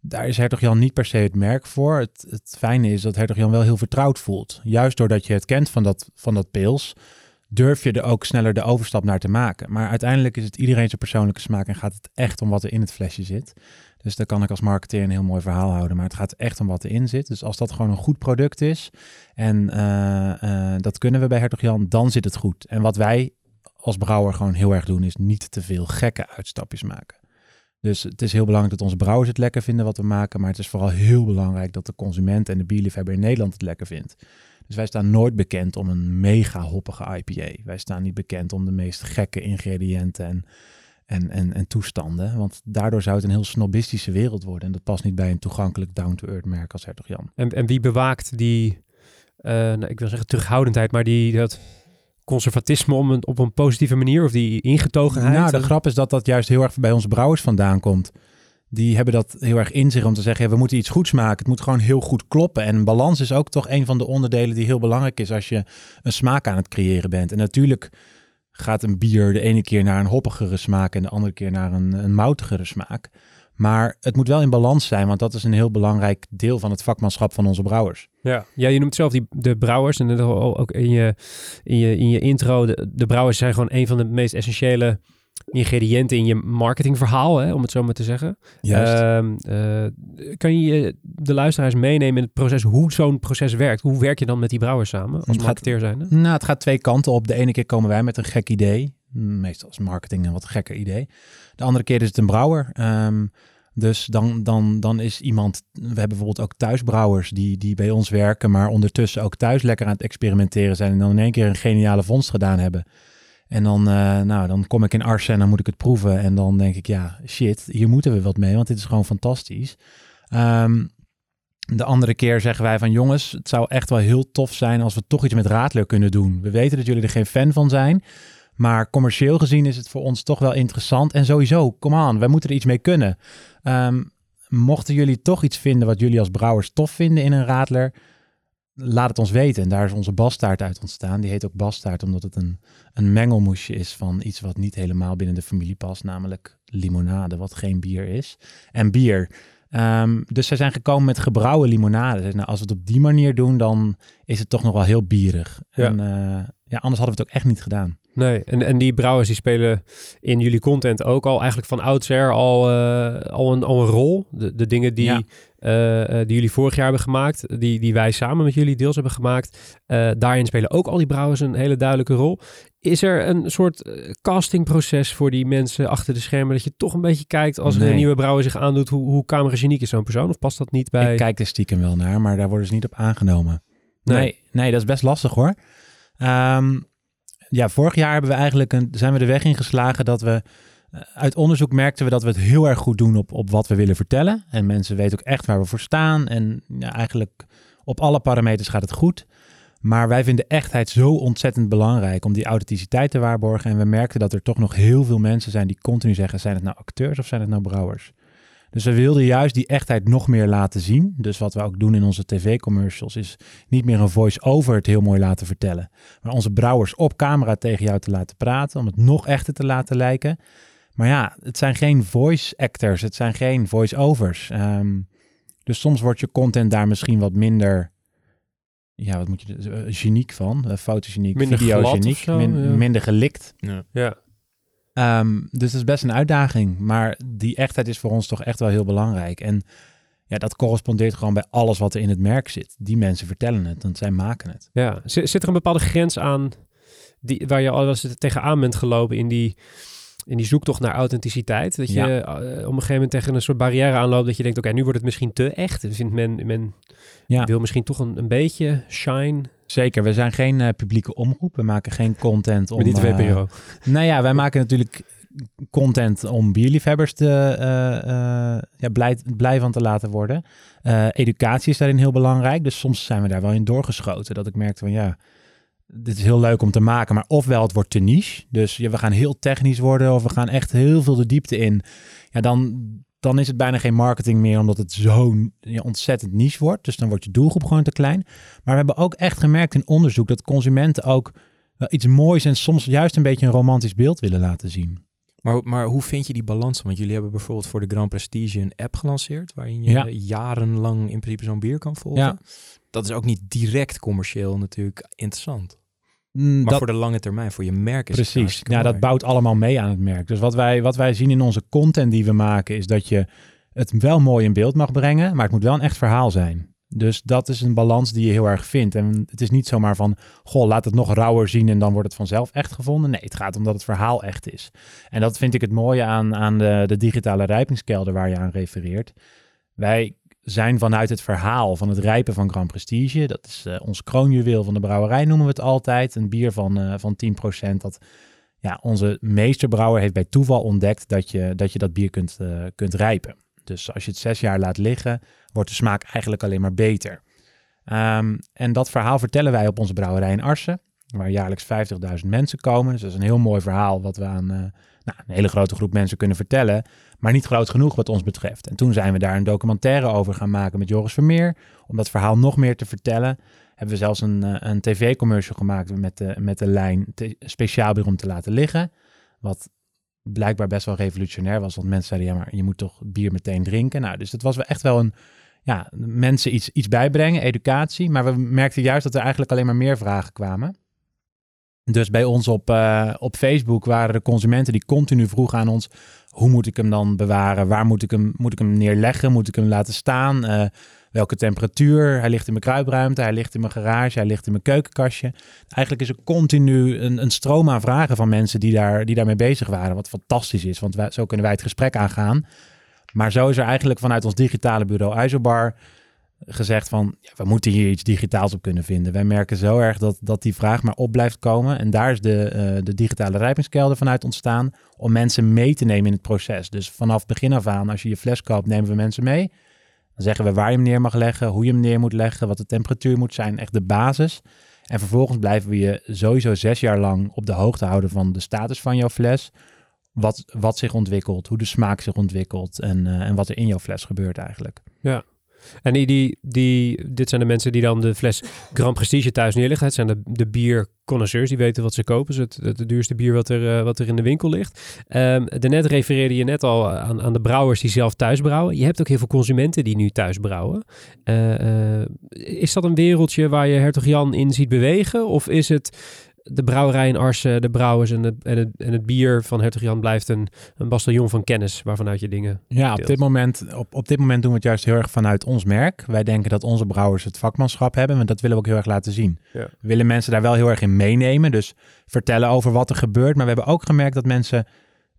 Daar is Hertog Jan niet per se het merk voor. Het, het fijne is dat Hertog Jan wel heel vertrouwd voelt. Juist doordat je het kent van dat, van dat pils, durf je er ook sneller de overstap naar te maken. Maar uiteindelijk is het iedereen zijn persoonlijke smaak en gaat het echt om wat er in het flesje zit. Dus daar kan ik als marketeer een heel mooi verhaal houden. Maar het gaat echt om wat erin zit. Dus als dat gewoon een goed product is en uh, uh, dat kunnen we bij Hertog Jan, dan zit het goed. En wat wij als brouwer gewoon heel erg doen, is niet te veel gekke uitstapjes maken. Dus het is heel belangrijk dat onze brouwers het lekker vinden wat we maken. Maar het is vooral heel belangrijk dat de consument en de bierliefhebber in Nederland het lekker vindt. Dus wij staan nooit bekend om een mega hoppige IPA. Wij staan niet bekend om de meest gekke ingrediënten en en, en, en toestanden. Want daardoor zou het een heel snobistische wereld worden. En dat past niet bij een toegankelijk down-to-earth merk als Hertog Jan. En, en wie bewaakt die, eh, nou, ik wil zeggen terughoudendheid, maar die dat conservatisme om een, op een positieve manier of die ingetogenheid? Nou, de grap is dat dat juist heel erg bij onze brouwers vandaan komt. Die hebben dat heel erg in zich om te zeggen, ja, we moeten iets goeds maken. Het moet gewoon heel goed kloppen. En balans is ook toch een van de onderdelen die heel belangrijk is als je een smaak aan het creëren bent. En natuurlijk gaat een bier de ene keer naar een hoppigere smaak en de andere keer naar een, een moutigere smaak. Maar het moet wel in balans zijn, want dat is een heel belangrijk deel van het vakmanschap van onze brouwers. Ja, ja je noemt zelf die, de brouwers en ook in je, in je, in je intro. De, de brouwers zijn gewoon een van de meest essentiële ingrediënten in je marketingverhaal, hè, om het zo maar te zeggen. Juist. Ehm, eh, kan je de luisteraars meenemen in het proces, hoe zo'n proces werkt? Hoe werk je dan met die brouwers samen als Het marketeer zijn? Nou, het gaat twee kanten op. De ene keer komen wij met een gek idee. Meestal is marketing een wat gekker idee. De andere keer is het een brouwer. Ehm, dus dan, dan, dan is iemand... We hebben bijvoorbeeld ook thuisbrouwers die, die bij ons werken... maar ondertussen ook thuis lekker aan het experimenteren zijn... en dan in één keer een geniale vondst gedaan hebben. En dan, eh, nou, dan kom ik in Arsen en dan moet ik het proeven. En dan denk ik, ja, shit, hier moeten we wat mee... want dit is gewoon fantastisch. Ehm, de andere keer zeggen wij van jongens, het zou echt wel heel tof zijn als we toch iets met Radler kunnen doen. We weten dat jullie er geen fan van zijn, maar commercieel gezien is het voor ons toch wel interessant. En sowieso, kom aan, wij moeten er iets mee kunnen. Ehm, mochten jullie toch iets vinden wat jullie als brouwers tof vinden in een Radler, laat het ons weten. En daar is onze bastaart uit ontstaan. Die heet ook bastaart omdat het een, een mengelmoesje is van iets wat niet helemaal binnen de familie past, namelijk limonade, wat geen bier is. En bier. Ehm, dus zij zijn gekomen met gebrouwen limonade. Dus nou, als we het op die manier doen, dan is het toch nog wel heel bierig. Ja. En eh, ja, anders hadden we het ook echt niet gedaan. Nee, en, en die brouwers die spelen in jullie content ook al eigenlijk van oudsher al, eh, al, een, al een rol. De, de dingen die, Ja. Eh, eh, die jullie vorig jaar hebben gemaakt, die, die wij samen met jullie deels hebben gemaakt. eh, daarin spelen ook al die brouwers een hele duidelijke rol. Is er een soort castingproces voor die mensen achter de schermen? Dat je toch een beetje kijkt als er een nieuwe brouwer zich aandoet, hoe, hoe camerageniek is zo'n persoon? Of past dat niet bij... Ik kijk er stiekem wel naar, maar daar worden ze niet op aangenomen. Nee. Nee, nee, dat is best lastig hoor. Ehm, ja, vorig jaar hebben we eigenlijk een, zijn we de weg ingeslagen dat we uit onderzoek merkten we dat we het heel erg goed doen op, op wat we willen vertellen. En mensen weten ook echt waar we voor staan. En ja, eigenlijk op alle parameters gaat het goed. Maar wij vinden echtheid zo ontzettend belangrijk om die authenticiteit te waarborgen. En we merkten dat er toch nog heel veel mensen zijn die continu zeggen: zijn het nou acteurs of zijn het nou brouwers? Dus we wilden juist die echtheid nog meer laten zien. Dus wat we ook doen in onze tv-commercials is niet meer een voice-over het heel mooi laten vertellen. Maar onze brouwers op camera tegen jou te laten praten, om het nog echter te laten lijken. Maar ja, het zijn geen voice actors, het zijn geen voice-overs. Ehm, dus soms wordt je content daar misschien wat minder, ja, wat moet je, eh, geniek van, uh, fotogeniek, Minder videogeniek, zo, min- ja. minder gelikt. Ja. Ehm, dus dat is best een uitdaging. Maar die echtheid is voor ons toch echt wel heel belangrijk. En ja, dat correspondeert gewoon bij alles wat er in het merk zit. Die mensen vertellen het, want zij maken het. Ja, zit, zit er een bepaalde grens aan die, waar je al wel eens tegenaan bent gelopen in die, in die zoektocht naar authenticiteit? Dat je Ja. eh, op een gegeven moment tegen een soort barrière aanloopt dat je denkt, oké, nu wordt het misschien te echt. Vindt men, men Ja. wil misschien toch een, een beetje shine Zeker, we zijn geen eh, publieke omroep. We maken geen content om... met die eh, VPRO. nou ja, wij maken natuurlijk content om bierliefhebbers te, eh, ja, blij, blij van te laten worden. Educatie is daarin heel belangrijk. Dus soms zijn we daar wel in doorgeschoten. Dat ik merkte van ja, dit is heel leuk om te maken. Maar ofwel het wordt te niche. Dus ja, we gaan heel technisch worden. Of we gaan echt heel veel de diepte in. Ja, dan, dan is het bijna geen marketing meer. Omdat het zo ja, ontzettend niche wordt. Dus dan wordt je doelgroep gewoon te klein. Maar we hebben ook echt gemerkt in onderzoek dat consumenten ook wel iets moois en soms juist een beetje een romantisch beeld willen laten zien. Maar, maar hoe vind je die balans? Want jullie hebben bijvoorbeeld voor de Grand Prestige een app gelanceerd, waarin je Ja. jarenlang in principe zo'n bier kan volgen. Ja. Dat is ook niet direct commercieel natuurlijk interessant. Mm, Maar dat, voor de lange termijn, voor je merk is precies. Ja, dat bouwt allemaal mee aan het merk. Dus wat wij, wat wij zien in onze content die we maken, is dat je het wel mooi in beeld mag brengen, maar het moet wel een echt verhaal zijn. Dus dat is een balans die je heel erg vindt. En het is niet zomaar van, goh, laat het nog rauwer zien en dan wordt het vanzelf echt gevonden. Nee, het gaat om dat het verhaal echt is. En dat vind ik het mooie aan, aan de, de digitale rijpingskelder waar je aan refereert. Wij zijn vanuit het verhaal van het rijpen van Grand Prestige. Dat is eh, ons kroonjuweel van de brouwerij, noemen we het altijd. Een bier van, eh van 10% dat ja, onze meesterbrouwer heeft bij toeval ontdekt dat je dat, je dat bier kunt, uh, kunt rijpen. Dus als je het zes jaar laat liggen, wordt de smaak eigenlijk alleen maar beter. Um, en dat verhaal vertellen wij op onze brouwerij in Arsen, waar jaarlijks 50.000 mensen komen. Dus dat is een heel mooi verhaal wat we aan nou, een hele grote groep mensen kunnen vertellen, maar niet groot genoeg wat ons betreft. En toen zijn we daar een documentaire over gaan maken met Joris Vermeer, om dat verhaal nog meer te vertellen hebben we zelfs een, eh, een tv-commercial gemaakt met de, met de lijn speciaal weer om te laten liggen. Wat blijkbaar best wel revolutionair was, want mensen zeiden, ja, maar je moet toch bier meteen drinken. Nou, dus dat was echt wel een, ja, mensen iets, iets bijbrengen, educatie. Maar we merkten juist dat er eigenlijk alleen maar meer vragen kwamen. Dus bij ons op, uh, op Facebook waren de consumenten die continu vroegen aan ons: hoe moet ik hem dan bewaren? Waar moet ik hem, moet ik hem neerleggen? Moet ik hem laten staan? Uh, welke temperatuur. Hij ligt in mijn kruipruimte, hij ligt in mijn garage, hij ligt in mijn keukenkastje. Eigenlijk is er continu een, een stroom aan vragen van mensen die, daar, die daarmee bezig waren. Wat fantastisch is, want zo kunnen wij het gesprek aangaan. Maar zo is er eigenlijk vanuit ons digitale bureau ISOBAR gezegd van, ja, we moeten hier iets digitaals op kunnen vinden. Wij merken zo erg dat, dat die vraag maar op blijft komen. En daar is de, uh, de digitale rijpingskelder vanuit ontstaan om mensen mee te nemen in het proces. Dus vanaf begin af aan, als je je fles koopt, nemen we mensen mee. Dan zeggen we waar je hem neer mag leggen, hoe je hem neer moet leggen, wat de temperatuur moet zijn, echt de basis. En vervolgens blijven we je sowieso zes jaar lang op de hoogte houden van de status van jouw fles. Wat, wat zich ontwikkelt, hoe de smaak zich ontwikkelt en, uh, en wat er in jouw fles gebeurt eigenlijk. Ja, en die, die, die, dit zijn de mensen die dan de fles Grand Prestige thuis neerleggen. Het zijn de, de bierconnoisseurs, die weten wat ze kopen. Dus het, het, duurste bier wat er, uh, wat er in de winkel ligt. Um, daarnet refereerde je net al aan, aan de brouwers die zelf thuis brouwen. Je hebt ook heel veel consumenten die nu thuis brouwen. Uh, uh, is dat een wereldje waar je Hertog Jan in ziet bewegen? Of is het de brouwerij in Arsen, de brouwers en het, en het, en het bier van Hertog Jan blijft een, een bastion van kennis waarvanuit je dingen. Ja, op dit, moment, op, op dit moment doen we het juist heel erg vanuit ons merk. Wij denken dat onze brouwers het vakmanschap hebben, en dat willen we ook heel erg laten zien. Ja. We willen mensen daar wel heel erg in meenemen, dus vertellen over wat er gebeurt. Maar we hebben ook gemerkt dat mensen,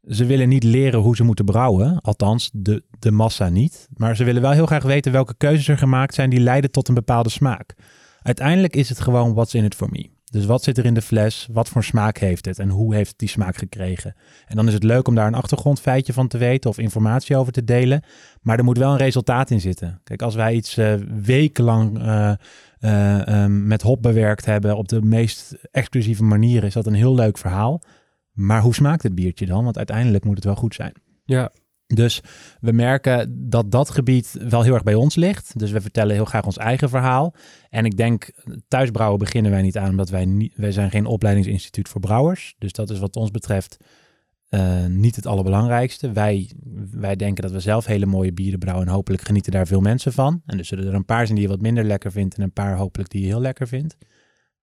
ze willen niet leren hoe ze moeten brouwen, althans de, de massa niet. Maar ze willen wel heel graag weten welke keuzes er gemaakt zijn die leiden tot een bepaalde smaak. Uiteindelijk is het gewoon what's in it for me. Dus wat zit er in de fles? Wat voor smaak heeft het? En hoe heeft het die smaak gekregen? En dan is het leuk om daar een achtergrondfeitje van te weten of informatie over te delen. Maar er moet wel een resultaat in zitten. Kijk, als wij iets uh, wekenlang uh, uh, met hop bewerkt hebben op de meest exclusieve manier, is dat een heel leuk verhaal. Maar hoe smaakt het biertje dan? Want uiteindelijk moet het wel goed zijn. Ja, dus we merken dat dat gebied wel heel erg bij ons ligt. Dus we vertellen heel graag ons eigen verhaal. En ik denk, thuisbrouwen beginnen wij niet aan, omdat wij, wij zijn geen opleidingsinstituut voor brouwers. Dus dat is wat ons betreft uh, niet het allerbelangrijkste. Wij, wij denken dat we zelf hele mooie bieren brouwen en hopelijk genieten daar veel mensen van. En dus zullen er een paar zijn die je wat minder lekker vindt en een paar hopelijk die je heel lekker vindt.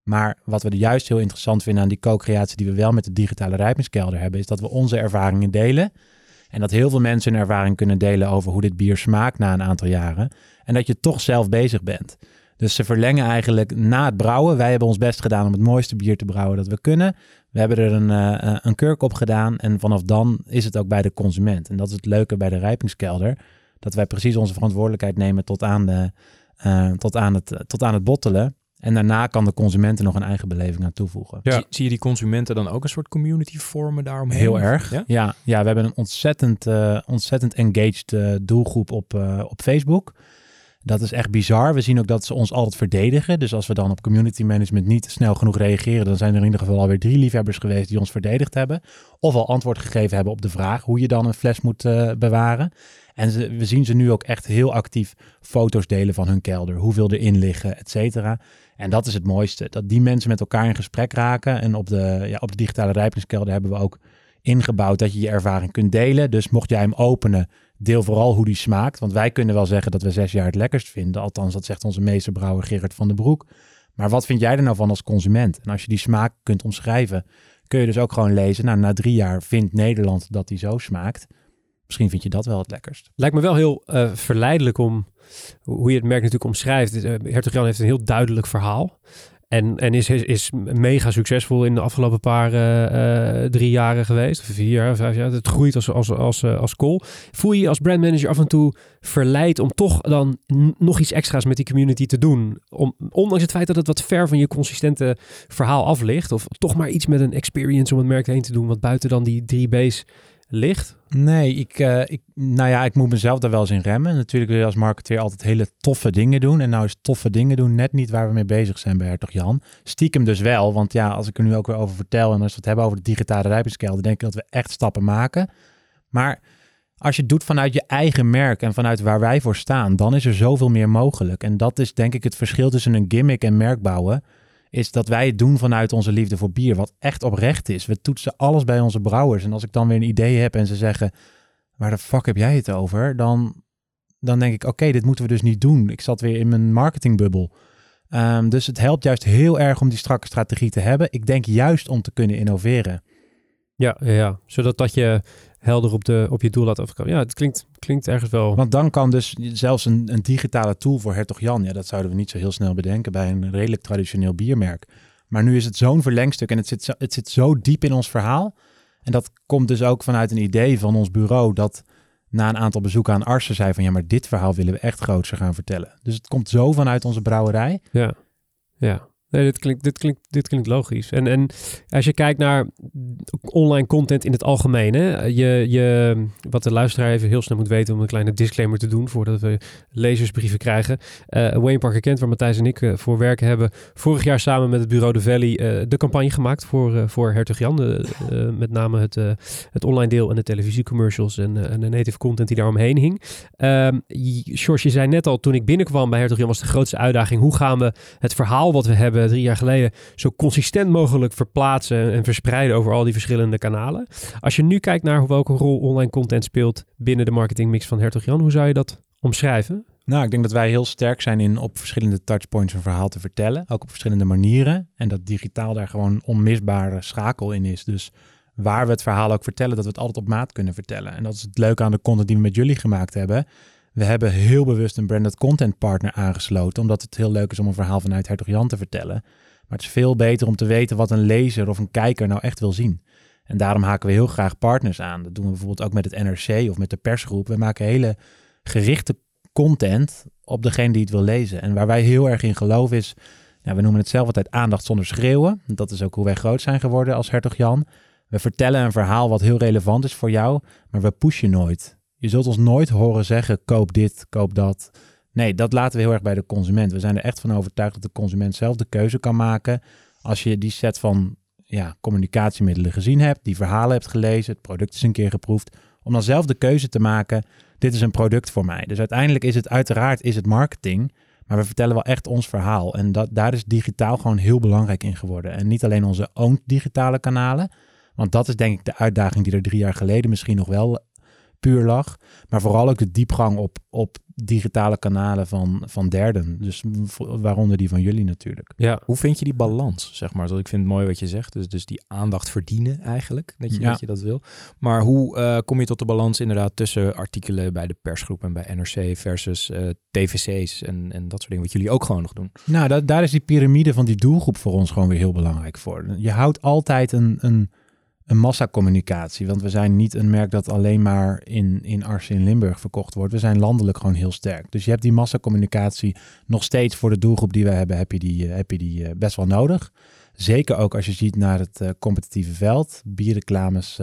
Maar wat we er juist heel interessant vinden aan die co-creatie die we wel met de digitale rijpingskelder hebben, is dat we onze ervaringen delen en dat heel veel mensen een ervaring kunnen delen over hoe dit bier smaakt na een aantal jaren. En dat je toch zelf bezig bent. Dus ze verlengen eigenlijk na het brouwen. Wij hebben ons best gedaan om het mooiste bier te brouwen dat we kunnen. We hebben er een, uh, een kurk op gedaan. En vanaf dan is het ook bij de consument. En dat is het leuke bij de rijpingskelder. Dat wij precies onze verantwoordelijkheid nemen tot aan, de, uh, tot aan, het, tot aan het bottelen. En daarna kan de consument nog een eigen beleving aan toevoegen. Ja. Zie, je die consumenten dan ook een soort community vormen daaromheen? Heel erg. Ja, ja, ja we hebben een ontzettend, uh, ontzettend engaged uh, doelgroep op, uh, op Facebook. Dat is echt bizar. We zien ook dat ze ons altijd verdedigen. Dus als we dan op community management niet snel genoeg reageren, dan zijn er in ieder geval alweer drie liefhebbers geweest die ons verdedigd hebben. Of al antwoord gegeven hebben op de vraag hoe je dan een fles moet bewaren. En ze, we zien ze nu ook echt heel actief foto's delen van hun kelder. Hoeveel erin liggen, et cetera. En dat is het mooiste. Dat die mensen met elkaar in gesprek raken. En op de, ja, op de digitale rijpingskelder hebben we ook ingebouwd dat je je ervaring kunt delen. Dus mocht jij hem openen, deel vooral hoe die smaakt. Want wij kunnen wel zeggen dat we zes jaar het lekkerst vinden. Althans, dat zegt onze meesterbrouwer Gerard van den Broek. Maar wat vind jij er nou van als consument? En als je die smaak kunt omschrijven, kun je dus ook gewoon lezen. Nou, na drie jaar vindt Nederland dat die zo smaakt. Misschien vind je dat wel het lekkerst. Lijkt me wel heel uh, verleidelijk om, hoe je het merk natuurlijk omschrijft. Uh, Hertog Jan heeft een heel duidelijk verhaal. En, en is, is, mega succesvol in de afgelopen paar eh, eh, drie jaren geweest. Of vier jaar, vijf jaar. Het groeit als, als, als, eh, als kool. Voel je je als brandmanager af en toe verleid om toch dan nog iets extra's met die community te doen? Om, ondanks het feit dat het wat ver van je consistente verhaal af ligt. Of toch maar iets met een experience om het merk heen te doen. Wat buiten dan die drie B's ligt. Nee, ik, eh, ik, nou ja, ik moet mezelf daar wel eens in remmen. Natuurlijk wil je als marketeer altijd hele toffe dingen doen. En nou is toffe dingen doen net niet waar we mee bezig zijn bij Hertog Jan. Stiekem dus wel, want ja, als ik er nu ook weer over vertel... en als we het hebben over de digitale rijpingskelder... denk ik dat we echt stappen maken. Maar als je het doet vanuit je eigen merk en vanuit waar wij voor staan... dan is er zoveel meer mogelijk. En dat is denk ik het verschil tussen een gimmick en merk bouwen... is dat wij het doen vanuit onze liefde voor bier, wat echt oprecht is. We toetsen alles bij onze brouwers. En als ik dan weer een idee heb en ze zeggen waar de fuck heb jij het over? Dan, dan denk ik, oké, dit moeten we dus niet doen. Ik zat weer in mijn marketingbubbel. Ehm, dus het helpt juist heel erg om die strakke strategie te hebben. Ik denk juist om te kunnen innoveren. Ja, ja, ja. zodat dat je helder op, de, op je doel laat afkomen. Ja, het klinkt, klinkt ergens wel... Want dan kan dus zelfs een, een digitale tool voor Hertog Jan, ja, dat zouden we niet zo heel snel bedenken bij een redelijk traditioneel biermerk. Maar nu is het zo'n verlengstuk en het zit, zo, het zit zo diep in ons verhaal. En dat komt dus ook vanuit een idee van ons bureau dat na een aantal bezoeken aan artsen zei van ja, maar dit verhaal willen we echt groter gaan vertellen. Dus het komt zo vanuit onze brouwerij. Ja, ja. Nee, dit klinkt, dit klinkt, dit klinkt logisch. En, en als je kijkt naar online content in het algemeen, hè, je, je, wat de luisteraar even heel snel moet weten om een kleine disclaimer te doen voordat we lezersbrieven krijgen. Uh, Wayne Parker Kent, waar Matthijs en ik uh, voor werken, hebben vorig jaar samen met het bureau De Valley uh, de campagne gemaakt voor, voor Hertog Jan. De, met name het, het online deel en de televisiecommercials en, en de native content die daaromheen hing. Um, George, je zei net al, toen ik binnenkwam bij Hertog Jan was de grootste uitdaging, hoe gaan we het verhaal wat we hebben drie jaar geleden zo consistent mogelijk verplaatsen en verspreiden over al die verschillende kanalen. Als je nu kijkt naar welke rol online content speelt binnen de marketingmix van Hertog Jan, hoe zou je dat omschrijven? Nou, ik denk dat wij heel sterk zijn in op verschillende touchpoints een verhaal te vertellen, ook op verschillende manieren. En dat digitaal daar gewoon een onmisbare schakel in is. Dus waar we het verhaal ook vertellen, dat we het altijd op maat kunnen vertellen. En dat is het leuke aan de content die we met jullie gemaakt hebben. We hebben heel bewust een branded content partner aangesloten, omdat het heel leuk is om een verhaal vanuit Hertog Jan te vertellen. Maar het is veel beter om te weten wat een lezer of een kijker nou echt wil zien. En daarom haken we heel graag partners aan. Dat doen we bijvoorbeeld ook met het NRC of met de persgroep. We maken hele gerichte content op degene die het wil lezen. En waar wij heel erg in geloven is, ja, we noemen het zelf altijd aandacht zonder schreeuwen. Dat is ook hoe wij groot zijn geworden als Hertog Jan. We vertellen een verhaal wat heel relevant is voor jou, maar we pushen nooit. Je zult ons nooit horen zeggen, koop dit, koop dat. Nee, dat laten we heel erg bij de consument. We zijn er echt van overtuigd dat de consument zelf de keuze kan maken. Als je die set van ja, communicatiemiddelen gezien hebt, die verhalen hebt gelezen, het product is een keer geproefd, om dan zelf de keuze te maken, dit is een product voor mij. Dus uiteindelijk is het uiteraard is het marketing, maar we vertellen wel echt ons verhaal. En dat, daar is digitaal gewoon heel belangrijk in geworden. En niet alleen onze own digitale kanalen, want dat is denk ik de uitdaging die er drie jaar geleden misschien nog wel puur lag. Maar vooral ook de diepgang op, op digitale kanalen van, van derden. Dus waaronder die van jullie natuurlijk. Ja. Hoe vind je die balans, zeg maar? Dus ik vind het mooi wat je zegt. Dus, dus die aandacht verdienen eigenlijk, dat je, Ja. dat, je dat wil. Maar hoe eh, kom je tot de balans inderdaad tussen artikelen bij de persgroep en bij NRC versus eh, TVC's en, en dat soort dingen, wat jullie ook gewoon nog doen? Nou, dat, daar is die piramide van die doelgroep voor ons gewoon weer heel belangrijk voor. Je houdt altijd een, een, een massacommunicatie. Want we zijn niet een merk dat alleen maar in, in Arsen in Limburg verkocht wordt. We zijn landelijk gewoon heel sterk. Dus je hebt die massacommunicatie nog steeds voor de doelgroep die we hebben, heb je die, eh, heb je die eh, best wel nodig. Zeker ook als je ziet naar het eh, competitieve veld. Bierreclames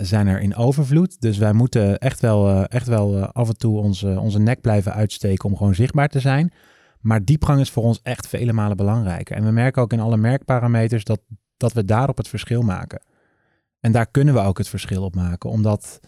zijn er in overvloed. Dus wij moeten echt wel, echt wel af en toe onze, onze nek blijven uitsteken om gewoon zichtbaar te zijn. Maar diepgang is voor ons echt vele malen belangrijker. En we merken ook in alle merkparameters dat, dat we daarop het verschil maken. En daar kunnen we ook het verschil op maken, omdat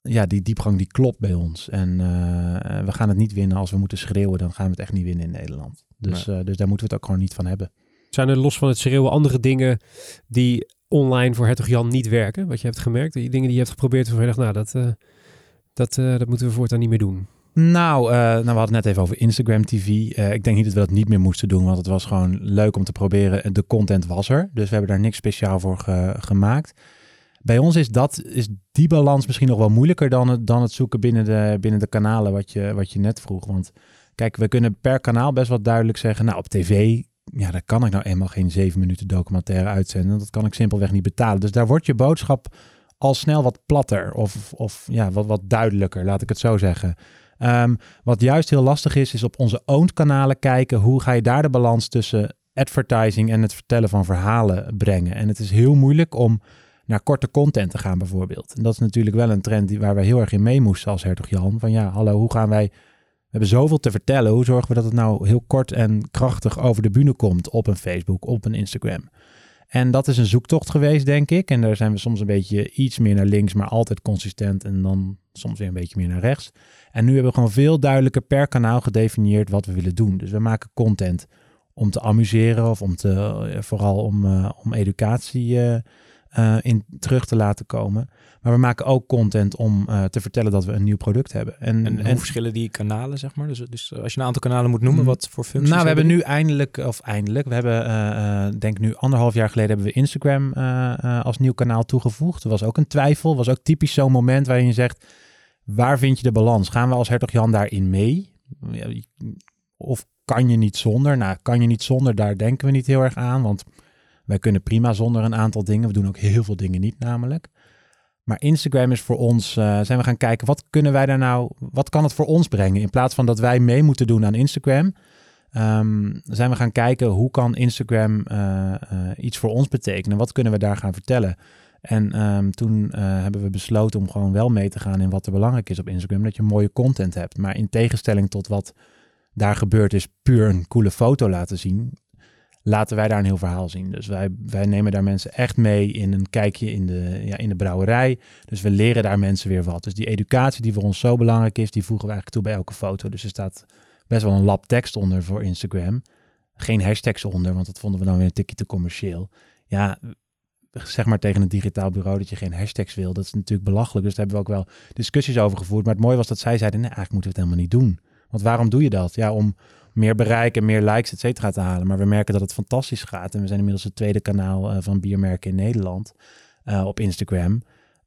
ja, die diepgang die klopt bij ons. En eh, we gaan het niet winnen als we moeten schreeuwen, dan gaan we het echt niet winnen in Nederland. Dus, eh, dus daar moeten we het ook gewoon niet van hebben. Zijn er los van het schreeuwen andere dingen die online voor Hertog Jan niet werken? Wat je hebt gemerkt? Die dingen die je hebt geprobeerd waarvan je dacht, nou, dat, eh, dat, dat moeten we voortaan niet meer doen. Nou, eh, nou, we hadden het net even over Instagram TV. Eh, ik denk niet dat we dat niet meer moesten doen, want het was gewoon leuk om te proberen. De content was er, dus we hebben daar niks speciaal voor ge- gemaakt. Bij ons is, dat, is die balans misschien nog wel moeilijker dan het, dan het zoeken binnen de, binnen de kanalen wat je, wat je net vroeg. Want kijk, we kunnen per kanaal best wel duidelijk zeggen, nou op tv ja, daar kan ik nou eenmaal geen zeven minuten documentaire uitzenden. Dat kan ik simpelweg niet betalen. Dus daar wordt je boodschap al snel wat platter of, of ja, wat, wat duidelijker, laat ik het zo zeggen. Ehm, wat juist heel lastig is, is op onze owned kanalen kijken. Hoe ga je daar de balans tussen advertising en het vertellen van verhalen brengen? En het is heel moeilijk om naar korte content te gaan bijvoorbeeld. En dat is natuurlijk wel een trend die, waar we heel erg in mee moesten als hertog Jan. Van ja, hallo, hoe gaan wij... We hebben zoveel te vertellen. Hoe zorgen we dat het nou heel kort en krachtig over de bühne komt op een Facebook, op een Instagram? En dat is een zoektocht geweest, denk ik. En daar zijn we soms een beetje iets meer naar links, maar altijd consistent. En dan soms weer een beetje meer naar rechts. En nu hebben we gewoon veel duidelijker per kanaal gedefinieerd wat we willen doen. Dus we maken content om te amuseren of om te, eh, vooral om, uh, om educatie uh, in terug te laten komen. Maar we maken ook content om uh, te vertellen dat we een nieuw product hebben. En, en, en verschillen die kanalen, zeg maar? Dus, dus als je een aantal kanalen moet noemen, wat voor functies Nou, we hebben nu eindelijk, of eindelijk, we hebben, uh, denk nu anderhalf jaar geleden hebben we Instagram als nieuw kanaal toegevoegd. Er was ook een twijfel, was ook typisch zo'n moment waarin je zegt, waar vind je de balans? Gaan we als Hertog Jan daarin mee? Of kan je niet zonder? Nou, kan je niet zonder, daar denken we niet heel erg aan, want wij kunnen prima zonder een aantal dingen. We doen ook heel veel dingen niet namelijk. Maar Instagram is voor ons, uh, zijn we gaan kijken, wat kunnen wij daar nou, wat kan het voor ons brengen? In plaats van dat wij mee moeten doen aan Instagram, um, zijn we gaan kijken, hoe kan Instagram uh, uh, iets voor ons betekenen? Wat kunnen we daar gaan vertellen? En um, toen hebben we besloten om gewoon wel mee te gaan in wat er belangrijk is op Instagram, dat je mooie content hebt. Maar in tegenstelling tot wat daar gebeurt, is puur een coole foto laten zien laten wij daar een heel verhaal zien. Dus wij, wij nemen daar mensen echt mee in een kijkje in de, ja, in de brouwerij. Dus we leren daar mensen weer wat. Dus die educatie die voor ons zo belangrijk is, die voegen we eigenlijk toe bij elke foto. Dus er staat best wel een lab tekst onder voor Instagram. Geen hashtags onder, want dat vonden we dan weer een tikje te commercieel. Ja, zeg maar tegen een digitaal bureau dat je geen hashtags wil. Dat is natuurlijk belachelijk. Dus daar hebben we ook wel discussies over gevoerd. Maar het mooie was dat zij zeiden, nee, eigenlijk moeten we het helemaal niet doen. Want waarom doe je dat? Ja, om meer bereik en meer likes, et cetera, te halen. Maar we merken dat het fantastisch gaat. En we zijn inmiddels het tweede kanaal uh, van biermerken in Nederland uh, op Instagram.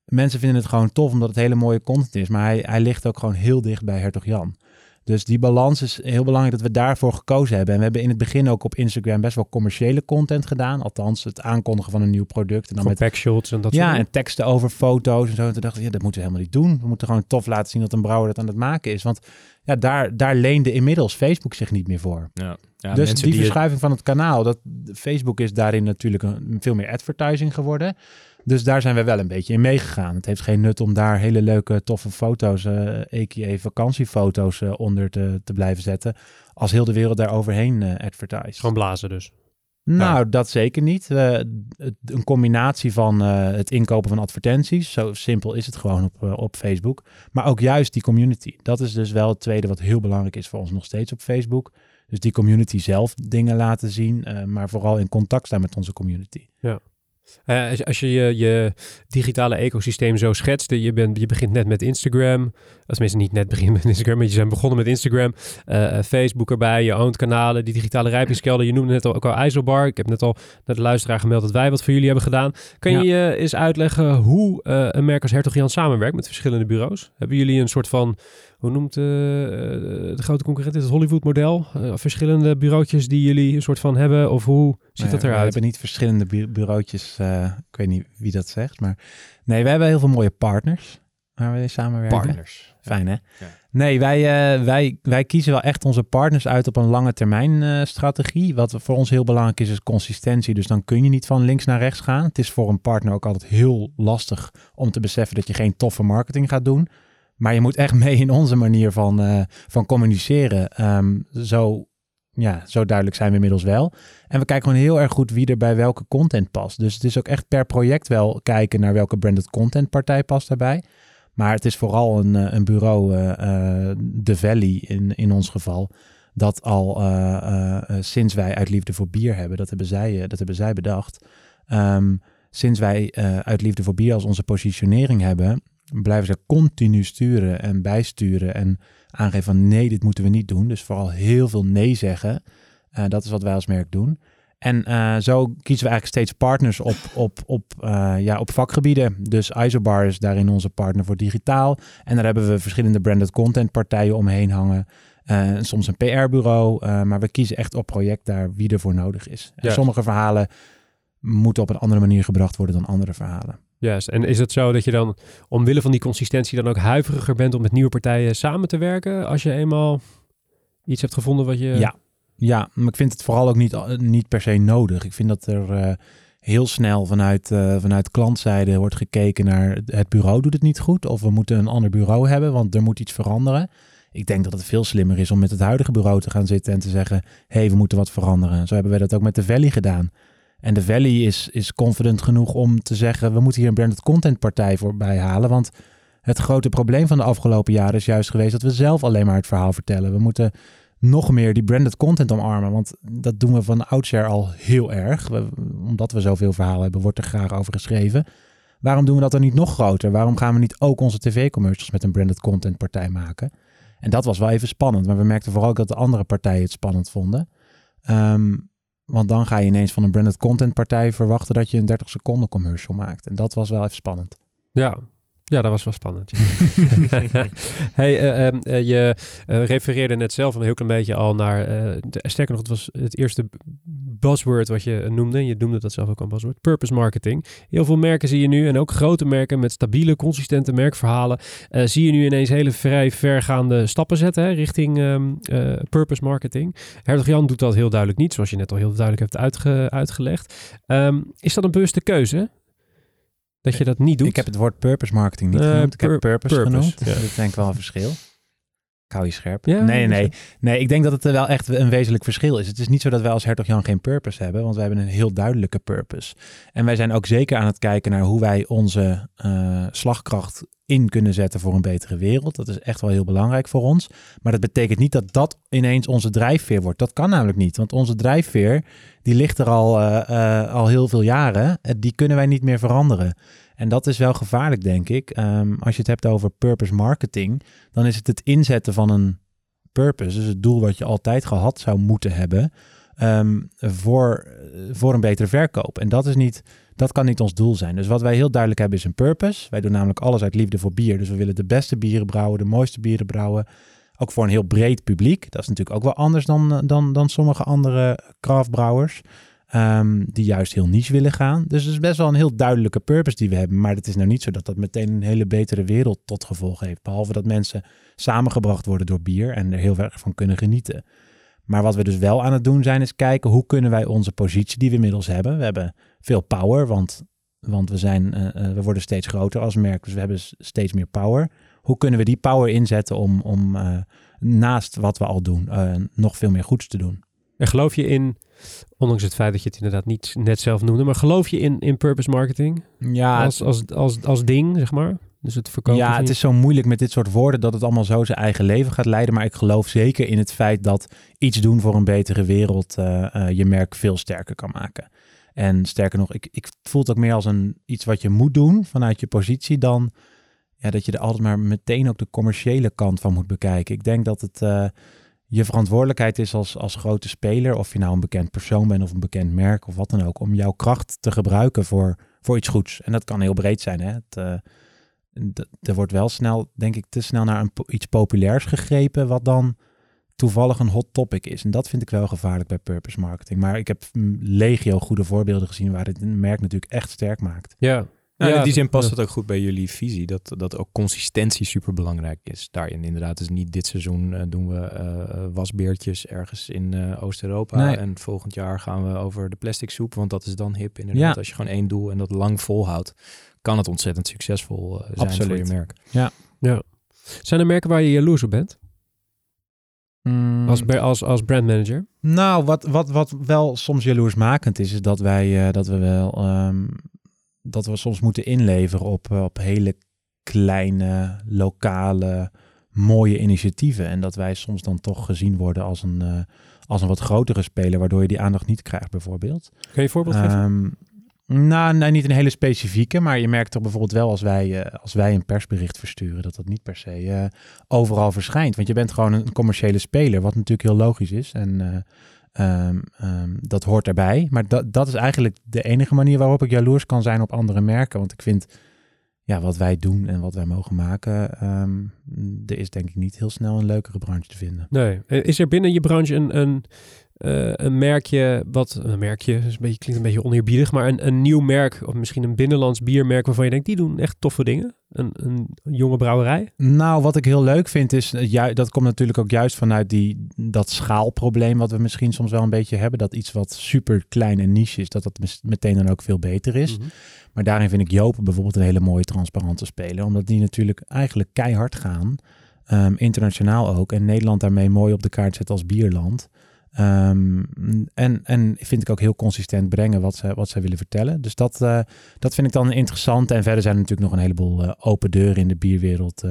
Mensen vinden het gewoon tof omdat het hele mooie content is. Maar hij, hij ligt ook gewoon heel dicht bij Hertog Jan. Dus die balans is heel belangrijk dat we daarvoor gekozen hebben. En we hebben in het begin ook op Instagram best wel commerciële content gedaan. Althans, het aankondigen van een nieuw product. En dan met backshots en dat Ja, soort en teksten over foto's en zo. En toen dachten we, ja, dat moeten we helemaal niet doen. We moeten gewoon tof laten zien dat een brouwer dat aan het maken is. Want ja, daar, daar leende inmiddels Facebook zich niet meer voor. Ja. Ja, dus die, die verschuiving van het kanaal, dat, Facebook is daarin natuurlijk een, veel meer advertising geworden. Dus daar zijn we wel een beetje in meegegaan. Het heeft geen nut om daar hele leuke, toffe foto's, EKE vakantiefoto's uh, onder te, te blijven zetten. Als heel de wereld daar overheen uh, advertise. Gewoon blazen dus. Nou, ja. dat zeker niet. Uh, een combinatie van uh, het inkopen van advertenties. Zo simpel is het gewoon op, uh, op Facebook. Maar ook juist die community. Dat is dus wel het tweede wat heel belangrijk is voor ons nog steeds op Facebook. Dus die community zelf dingen laten zien. maar vooral in contact staan met onze community. Ja. Uh, als, als, je, je je digitale ecosysteem zo schetst, je, bent, je begint net met Instagram, tenminste niet net begint met Instagram, maar je bent begonnen met Instagram, uh, Facebook erbij, je owned kanalen, die digitale rijpingskelder. Je noemde net al ook al IJsselbar. Ik heb net al naar de luisteraar gemeld dat wij wat voor jullie hebben gedaan. Kan ja. je eens uitleggen hoe een merk als Hertog Jan samenwerkt met verschillende bureaus? Hebben jullie een soort van hoe noemt uh, de grote concurrent het Hollywood-model? Uh, verschillende bureautjes die jullie een soort van hebben? Of hoe ziet nee, dat eruit? We hebben niet verschillende bu bureautjes. Uh, ik weet niet wie dat zegt. Maar nee, we hebben heel veel mooie partners waar we samenwerken. Partners. Fijn hè? Ja. Nee, wij, wij, wij kiezen wel echt onze partners uit op een lange termijn strategie. Wat voor ons heel belangrijk is, is consistentie. Dus dan kun je niet van links naar rechts gaan. Het is voor een partner ook altijd heel lastig om te beseffen dat je geen toffe marketing gaat doen. Maar je moet echt mee in onze manier van, uh, van communiceren. Um, zo, ja, zo duidelijk zijn we inmiddels wel. En we kijken gewoon heel erg goed wie er bij welke content past. Dus het is ook echt per project wel kijken naar welke branded content partij past daarbij. Maar het is vooral een, een bureau, uh, The Valley in, in ons geval, dat al sinds wij uit Liefde voor Bier hebben, dat hebben zij, dat hebben zij bedacht. Um, sinds wij uit Liefde voor Bier als onze positionering hebben, blijven ze continu sturen en bijsturen en aangeven van nee, dit moeten we niet doen. Dus vooral heel veel nee zeggen. Uh, dat is wat wij als merk doen. En uh, zo kiezen we eigenlijk steeds partners op, op, op, uh, ja, op vakgebieden. Dus Isobar is daarin onze partner voor digitaal. En daar hebben we verschillende branded content partijen omheen hangen. eh, en soms een PR-bureau. eh, maar we kiezen echt op project daar wie er voor nodig is. En sommige verhalen moeten op een andere manier gebracht worden dan andere verhalen. Juist. En is het zo dat je dan omwille van die consistentie dan ook huiveriger bent om met nieuwe partijen samen te werken als je eenmaal iets hebt gevonden wat je... Ja. Ja, maar ik vind het vooral ook niet, eh, niet per se nodig. Ik vind dat er eh, heel snel vanuit, eh, vanuit klantzijde wordt gekeken naar het bureau doet het niet goed. Of we moeten een ander bureau hebben, want er moet iets veranderen. Ik denk dat het veel slimmer is om met het huidige bureau te gaan zitten en te zeggen: hé, hey, we moeten wat veranderen. Zo hebben wij dat ook met de Valley gedaan. En de Valley is, is confident genoeg om te zeggen: we moeten hier een branded content partij voorbij halen. Want het grote probleem van de afgelopen jaren is juist geweest dat we zelf alleen maar het verhaal vertellen. We moeten nog meer die branded content omarmen. Want dat doen we van oudsher al heel erg. Omdat we zoveel verhaal hebben, wordt er graag over geschreven. Waarom doen we dat dan niet nog groter? Waarom gaan we niet ook onze tv-commercials met een branded content partij maken? En dat was wel even spannend. Maar we merkten vooral ook dat de andere partijen het spannend vonden. Ehm, want dan ga je ineens van een branded content partij verwachten dat je een 30 seconden commercial maakt. En dat was wel even spannend. Ja, ja dat was wel spannend. hey, eh, ehm, eh, je eh, refereerde net zelf een heel klein beetje al naar... de, sterker nog, het was het eerste buzzword wat je noemde. Je noemde dat zelf ook een buzzword. Purpose marketing. Heel veel merken zie je nu, en ook grote merken met stabiele, consistente merkverhalen... zie je nu ineens hele vrij vergaande stappen zetten hè, richting ehm, eh, purpose marketing. Hertog Jan doet dat heel duidelijk niet, zoals je net al heel duidelijk hebt uitge- uitgeleged. Ehm, is dat een bewuste keuze? Dat je dat niet doet? Ik heb het woord purpose marketing niet Eh, genoemd. Ik heb pur- purpose, purpose, genoemd. ja. Dat is denk ik wel een verschil. Ik hou je scherp. Ja, nee, nee. Nee, ik denk dat het er wel echt een wezenlijk verschil is. Het is niet zo dat wij als Hertog Jan geen purpose hebben, want wij hebben een heel duidelijke purpose. En wij zijn ook zeker aan het kijken naar hoe wij onze eh, slagkracht in kunnen zetten voor een betere wereld. Dat is echt wel heel belangrijk voor ons. Maar dat betekent niet dat dat ineens onze drijfveer wordt. Dat kan namelijk niet, want onze drijfveer die ligt er al, eh, eh, al heel veel jaren. Eh, Die kunnen wij niet meer veranderen. En dat is wel gevaarlijk, denk ik. Ehm, als je het hebt over purpose marketing, dan is het het inzetten van een purpose, dus het doel wat je altijd gehad zou moeten hebben, ehm, voor, voor een betere verkoop. En dat is niet, dat kan niet ons doel zijn. Dus wat wij heel duidelijk hebben is een purpose. Wij doen namelijk alles uit liefde voor bier. Dus we willen de beste bieren brouwen, de mooiste bieren brouwen. Ook voor een heel breed publiek. Dat is natuurlijk ook wel anders dan, eh, dan, dan sommige andere craftbrouwers. ehm, die juist heel niche willen gaan. Dus het is best wel een heel duidelijke purpose die we hebben. Maar het is nou niet zo dat dat meteen een hele betere wereld tot gevolg heeft. Behalve dat mensen samengebracht worden door bier en er heel erg van kunnen genieten. Maar wat we dus wel aan het doen zijn, is kijken hoe kunnen wij onze positie die we inmiddels hebben. We hebben veel power, want, want we, zijn, eh, eh, we worden steeds groter als merk. Dus we hebben steeds meer power. Hoe kunnen we die power inzetten om, om eh, naast wat we al doen, nog veel meer goeds te doen? En geloof je in, ondanks het feit dat je het inderdaad niet net zelf noemde, maar geloof je in, in purpose marketing Ja, als, als, als, als ding, zeg maar? Dus het verkopen Ja, het is zo moeilijk met dit soort woorden dat het allemaal zo zijn eigen leven gaat leiden. Maar ik geloof zeker in het feit dat iets doen voor een betere wereld eh, eh, je merk veel sterker kan maken. En sterker nog, ik, ik voel het ook meer als een, iets wat je moet doen vanuit je positie dan ja, dat je er altijd maar meteen ook de commerciële kant van moet bekijken. Ik denk dat het eh, je verantwoordelijkheid is als, als grote speler, of je nou een bekend persoon bent of een bekend merk of wat dan ook, om jouw kracht te gebruiken voor, voor iets goeds. En dat kan heel breed zijn. Hè? Het, er wordt wel snel, denk ik, te snel naar een, po- iets populairs gegrepen, wat dan toevallig een hot topic is. En dat vind ik wel gevaarlijk bij purpose marketing. Maar ik heb mm, legio goede voorbeelden gezien waar het een merk natuurlijk echt sterk maakt. Ja. Nou, Ja, in die zin past ja. het ook goed bij jullie visie, dat, dat ook consistentie super belangrijk is. Daarin inderdaad, dus niet dit seizoen eh, doen we eh, wasbeertjes ergens in Oost-Europa. Nee. En volgend jaar gaan we over de plastic soep, want dat is dan hip inderdaad. Ja. Als je gewoon één doel en dat lang volhoudt, kan het ontzettend succesvol eh, zijn Absoluut. voor je merk. Zijn er merken waar je jaloers op bent? Mm. Als, als, als brandmanager? Nou, wat, wat, wat wel soms jaloersmakend is, is dat wij eh, dat we wel ehm, dat we soms moeten inleveren op, eh, op hele kleine, lokale, mooie initiatieven. En dat wij soms dan toch gezien worden als een, eh, als een wat grotere speler, waardoor je die aandacht niet krijgt, bijvoorbeeld. Kun je een voorbeeld geven? Nou, niet een hele specifieke, maar je merkt toch bijvoorbeeld wel als wij, eh, als wij een persbericht versturen, dat dat niet per se eh, overal verschijnt. Want je bent gewoon een commerciële speler, wat natuurlijk heel logisch is. En eh, ehm, ehm, dat hoort erbij. Maar dat, dat is eigenlijk de enige manier waarop ik jaloers kan zijn op andere merken. Want ik vind, ja, wat wij doen en wat wij mogen maken, ehm, er is denk ik niet heel snel een leukere branche te vinden. Nee. Is er binnen je branche een, een, eh, een merkje, wat een merkje, is een beetje, klinkt een beetje oneerbiedig, maar een, een nieuw merk, of misschien een binnenlands biermerk waarvan je denkt, die doen echt toffe dingen? Een, een jonge brouwerij? Nou, wat ik heel leuk vind is, eh, dat komt natuurlijk ook juist vanuit die, dat schaalprobleem wat we misschien soms wel een beetje hebben. Dat iets wat super klein en niche is, dat dat meteen dan ook veel beter is. Mhm. Maar daarin vind ik Jopen bijvoorbeeld een hele mooie transparante speler. Omdat die natuurlijk eigenlijk keihard gaan. ehm, internationaal ook. En Nederland daarmee mooi op de kaart zet als bierland. Ehm, en, en vind ik ook heel consistent brengen wat ze, wat zij willen vertellen. Dus dat, eh, dat vind ik dan interessant. En verder zijn er natuurlijk nog een heleboel eh, open deuren in de bierwereld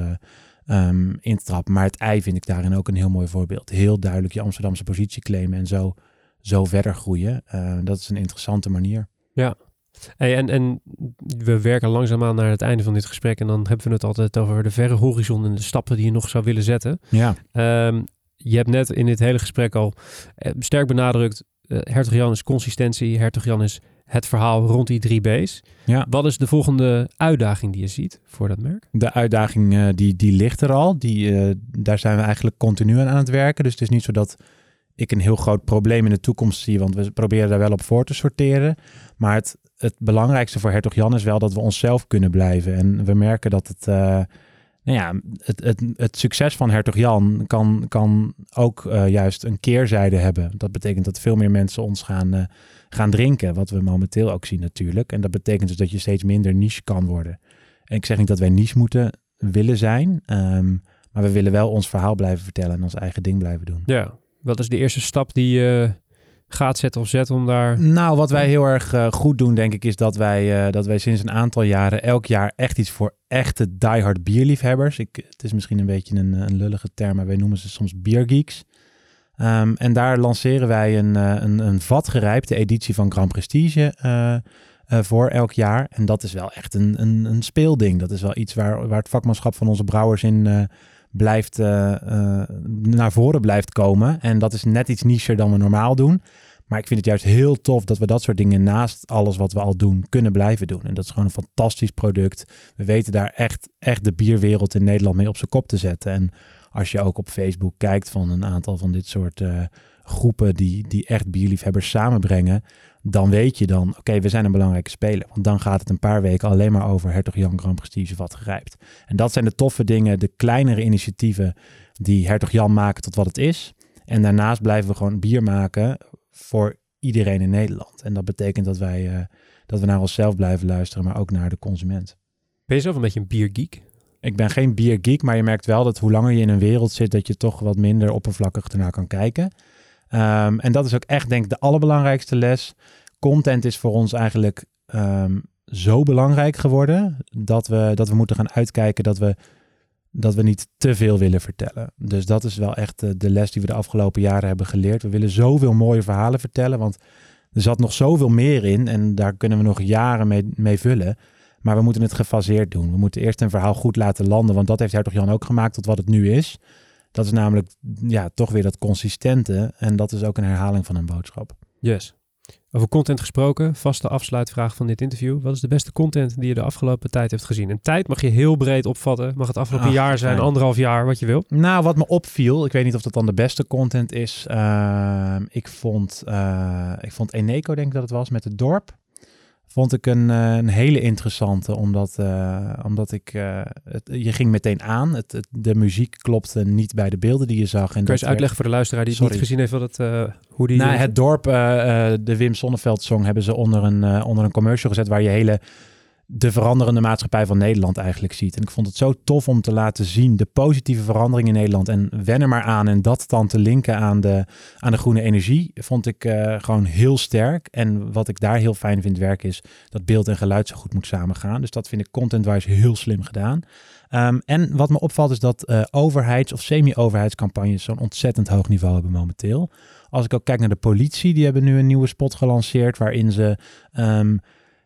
ehm, in te trappen. Maar het ei vind ik daarin ook een heel mooi voorbeeld. Heel duidelijk je Amsterdamse positie claimen en zo, zo verder groeien. Dat is een interessante manier. Hey, en, en we werken langzaamaan naar het einde van dit gesprek en dan hebben we het altijd over de verre horizon en de stappen die je nog zou willen zetten. Ja, Ehm, je hebt net in dit hele gesprek al eh, sterk benadrukt, eh Hertog Jan is consistentie, Hertog Jan is het verhaal rond die drie B's. ja. Wat is de volgende uitdaging die je ziet voor dat merk? De uitdaging eh, die, die ligt er al. Die, daar zijn we eigenlijk continu aan aan het werken. Dus het is niet zo dat ik een heel groot probleem in de toekomst zie. Want we proberen daar wel op voor te sorteren. Maar het, het belangrijkste voor Hertog Jan is wel dat we onszelf kunnen blijven. En we merken dat het... nou ja, het, het, het succes van Hertog Jan kan, kan ook eh, juist een keerzijde hebben. Dat betekent dat veel meer mensen ons gaan, eh, gaan drinken. Wat we momenteel ook zien natuurlijk. En dat betekent dus dat je steeds minder niche kan worden. En ik zeg niet dat wij niche moeten willen zijn. ehm, maar we willen wel ons verhaal blijven vertellen en ons eigen ding blijven doen. Ja. Wat is de eerste stap die je gaat zetten of zet om daar... Nou, wat wij heel erg eh, goed doen, denk ik, is dat wij, eh, dat wij sinds een aantal jaren elk jaar echt iets voor echte diehard bierliefhebbers. Ik, het is misschien een beetje een, een lullige term, maar wij noemen ze soms biergeeks. Ehm, en daar lanceren wij een, eh, een, een vatgerijpte editie van Grand Prestige voor elk jaar. En dat is wel echt een, een, een speelding. Dat is wel iets waar, waar het vakmanschap van onze brouwers in blijft, eh, eh, naar voren blijft komen. En dat is net iets nicher dan we normaal doen. Maar ik vind het juist heel tof dat we dat soort dingen naast alles wat we al doen kunnen blijven doen. En dat is gewoon een fantastisch product. We weten daar echt, echt de bierwereld in Nederland mee op zijn kop te zetten. En als je ook op Facebook kijkt van een aantal van dit soort eh, groepen die, die echt bierliefhebbers samenbrengen, dan weet je dan, oké, we zijn een belangrijke speler. Want dan gaat het een paar weken alleen maar over Hertog Jan Grand Prestige wat gegrijpt. En dat zijn de toffe dingen, de kleinere initiatieven die Hertog Jan maken tot wat het is. En daarnaast blijven we gewoon bier maken voor iedereen in Nederland. En dat betekent dat wij eh, dat we naar onszelf blijven luisteren, maar ook naar de consument. Ben je zelf een beetje een biergeek? Ik ben geen biergeek, maar je merkt wel dat hoe langer je in een wereld zit, dat je toch wat minder oppervlakkig ernaar kan kijken. Ehm, en dat is ook echt, denk ik, de allerbelangrijkste les. Content is voor ons eigenlijk ehm, zo belangrijk geworden dat we, dat we moeten gaan uitkijken dat we, dat we niet te veel willen vertellen. Dus dat is wel echt eh, de les die we de afgelopen jaren hebben geleerd. We willen zoveel mooie verhalen vertellen, want er zat nog zoveel meer in en daar kunnen we nog jaren mee, mee vullen. Maar we moeten het gefaseerd doen. We moeten eerst een verhaal goed laten landen, want dat heeft Hertog Jan ook gemaakt tot wat het nu is. Dat is namelijk ja, toch weer dat consistente en dat is ook een herhaling van een boodschap. Yes. Over content gesproken, vaste afsluitvraag van dit interview. Wat is de beste content die je de afgelopen tijd hebt gezien? En tijd mag je heel breed opvatten. Mag het afgelopen Ach, jaar zijn, anderhalf jaar, wat je wil. Nou, wat me opviel, ik weet niet of dat dan de beste content is. Ehm, ik, vond, eh, ik vond Eneco, denk ik dat het was, met het dorp. Vond ik een, eh, een hele interessante, omdat, eh, omdat ik, eh, het, je ging meteen aan. Het, het- de muziek klopte niet bij de beelden die je zag. En Kun je eens werd- uitleggen voor de luisteraar die het Sorry. niet gezien heeft wat het, hoe die... Nou, het dorp, de Wim Sonneveld song hebben ze onder een, onder een commercial gezet waar je hele de veranderende maatschappij van Nederland eigenlijk ziet. En ik vond het zo tof om te laten zien de positieve verandering in Nederland en wen er maar aan en dat dan te linken aan de, aan de groene energie vond ik eh, gewoon heel sterk. En wat ik daar heel fijn vind werken is dat beeld en geluid zo goed moet samengaan. Dus dat vind ik content-wise heel slim gedaan. Ehm, en wat me opvalt is dat eh, overheids- of semi-overheidscampagnes zo'n ontzettend hoog niveau hebben momenteel. Als ik ook kijk naar de politie, die hebben nu een nieuwe spot gelanceerd waarin ze ehm,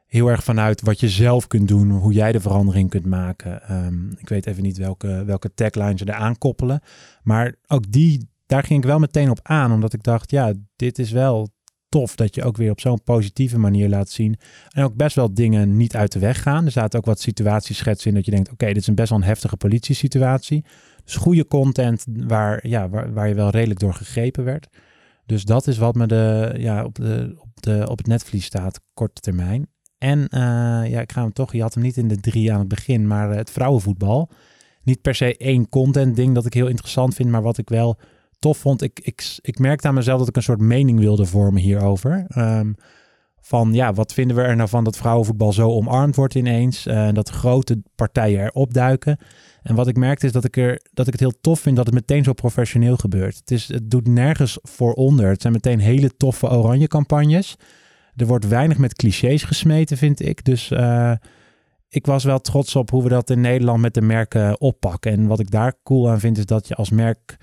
heel erg vanuit wat je zelf kunt doen, hoe jij de verandering kunt maken. Ehm, ik weet even niet welke, welke tagline ze eraan koppelen, maar ook die, daar ging ik wel meteen op aan, omdat ik dacht, ja, dit is wel tof dat je ook weer op zo'n positieve manier laat zien. En ook best wel dingen niet uit de weg gaan. Er zaten ook wat situatieschetsen in dat je denkt, oké, dit is een best wel een heftige politiesituatie. Dus goede content waar, ja, waar, waar je wel redelijk door gegrepen werd. Dus dat is wat me de, ja, op, de, op, de, op het netvlies staat, korte termijn. En uh, ja, ik ga hem toch, je had hem niet in de drie aan het begin, maar het vrouwenvoetbal. Niet per se één content ding dat ik heel interessant vind, maar wat ik wel tof vond. Ik, ik, ik merkte aan mezelf dat ik een soort mening wilde vormen hierover. Um, van ja, wat vinden we er nou van dat vrouwenvoetbal zo omarmd wordt ineens? Uh, dat grote partijen erop duiken. En wat ik merkte is dat ik, er, dat ik het heel tof vind dat het meteen zo professioneel gebeurt. Het, is, het doet nergens voor onder. Het zijn meteen hele toffe oranje campagnes. Er wordt weinig met clichés gesmeten, vind ik. Dus uh, ik was wel trots op hoe we dat in Nederland met de merken oppakken. En wat ik daar cool aan vind, is dat je als merk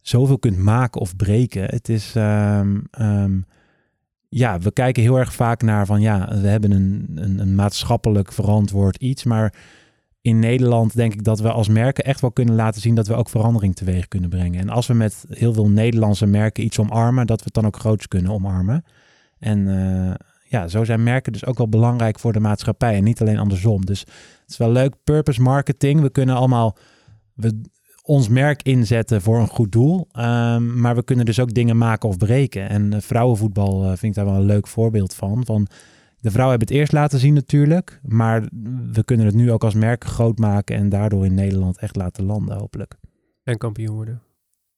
zoveel kunt maken of breken. Het is. Um, ja, we kijken heel erg vaak naar van ja, we hebben een, een, een, maatschappelijk verantwoord iets. Maar in Nederland denk ik dat we als merken echt wel kunnen laten zien dat we ook verandering teweeg kunnen brengen. En als we met heel veel Nederlandse merken iets omarmen, dat we het dan ook groots kunnen omarmen. En uh, ja, zo zijn merken dus ook wel belangrijk voor de maatschappij en niet alleen andersom. Dus het is wel leuk, purpose marketing. We kunnen allemaal we, ons merk inzetten voor een goed doel. Um, maar we kunnen dus ook dingen maken of breken. En uh, vrouwenvoetbal uh, vind ik daar wel een leuk voorbeeld van. van de vrouwen hebben het eerst laten zien natuurlijk. Maar we kunnen het nu ook als merk groot maken en daardoor in Nederland echt laten landen hopelijk. En kampioen worden.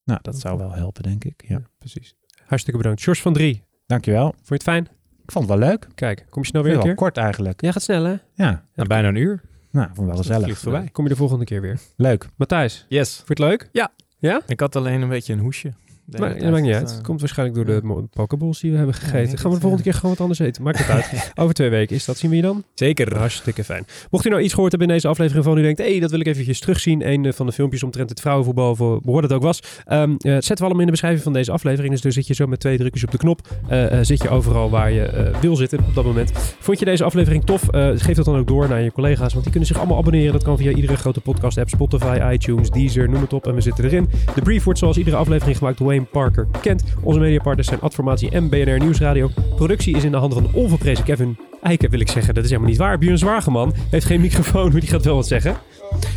Nou, dat zou wel helpen denk ik. Ja, ja precies. Hartstikke bedankt. George van Drie. Dankjewel. Vond je het fijn? Ik vond het wel leuk. Kijk, kom je snel weer een keer? kort eigenlijk. Ja, gaat snel hè? Ja. ja bijna een uur. Nou, vond wel gezellig. voorbij. Kom je de volgende keer weer. Leuk. Matthijs. Yes. Vond je het leuk? Ja. Ja? Ik had alleen een beetje een hoesje. Maar dat maakt niet uit. Het komt waarschijnlijk door de pokeballs die we hebben gegeten. Gaan we de volgende keer gewoon wat anders eten. Maakt het uit. Over twee weken is dat. Zien we je dan? Zeker. Hartstikke fijn. Mocht u nou iets gehoord hebben in deze aflevering van u denkt... hé, hey, dat wil ik eventjes terugzien. Een van de filmpjes omtrent het vrouwenvoetbal, voor wat het ook was. Um, uh, zetten we allemaal in de beschrijving van deze aflevering. Dus daar zit je zo met twee drukjes op de knop. Uh, uh, zit je overal waar je wil zitten op dat moment. Vond je deze aflevering tof? geef dat dan ook door naar je collega's. Want die kunnen zich allemaal abonneren. Dat kan via iedere grote podcast app. Spotify, iTunes, Deezer, noem het op. En we zitten erin. De brief wordt zoals iedere aflevering gemaakt door Parker Kent. Onze mediapartners zijn Adformatie en BNR Nieuwsradio. Productie is in de handen van onverprezen Kevin Eiken, wil ik zeggen. Dat is helemaal niet waar. Björn Zwageman heeft geen microfoon, maar die gaat wel wat zeggen.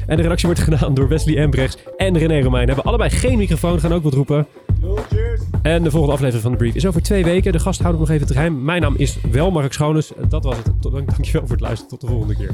En de redactie wordt gedaan door Wesley Embrechts en René Romein. Hebben allebei geen microfoon, gaan ook wat roepen. En de volgende aflevering van de brief is over twee weken. De gast houdt nog even het geheim. Mijn naam is wel Mark Schoones. Dat was het. Dankjewel voor het luisteren. Tot de volgende keer.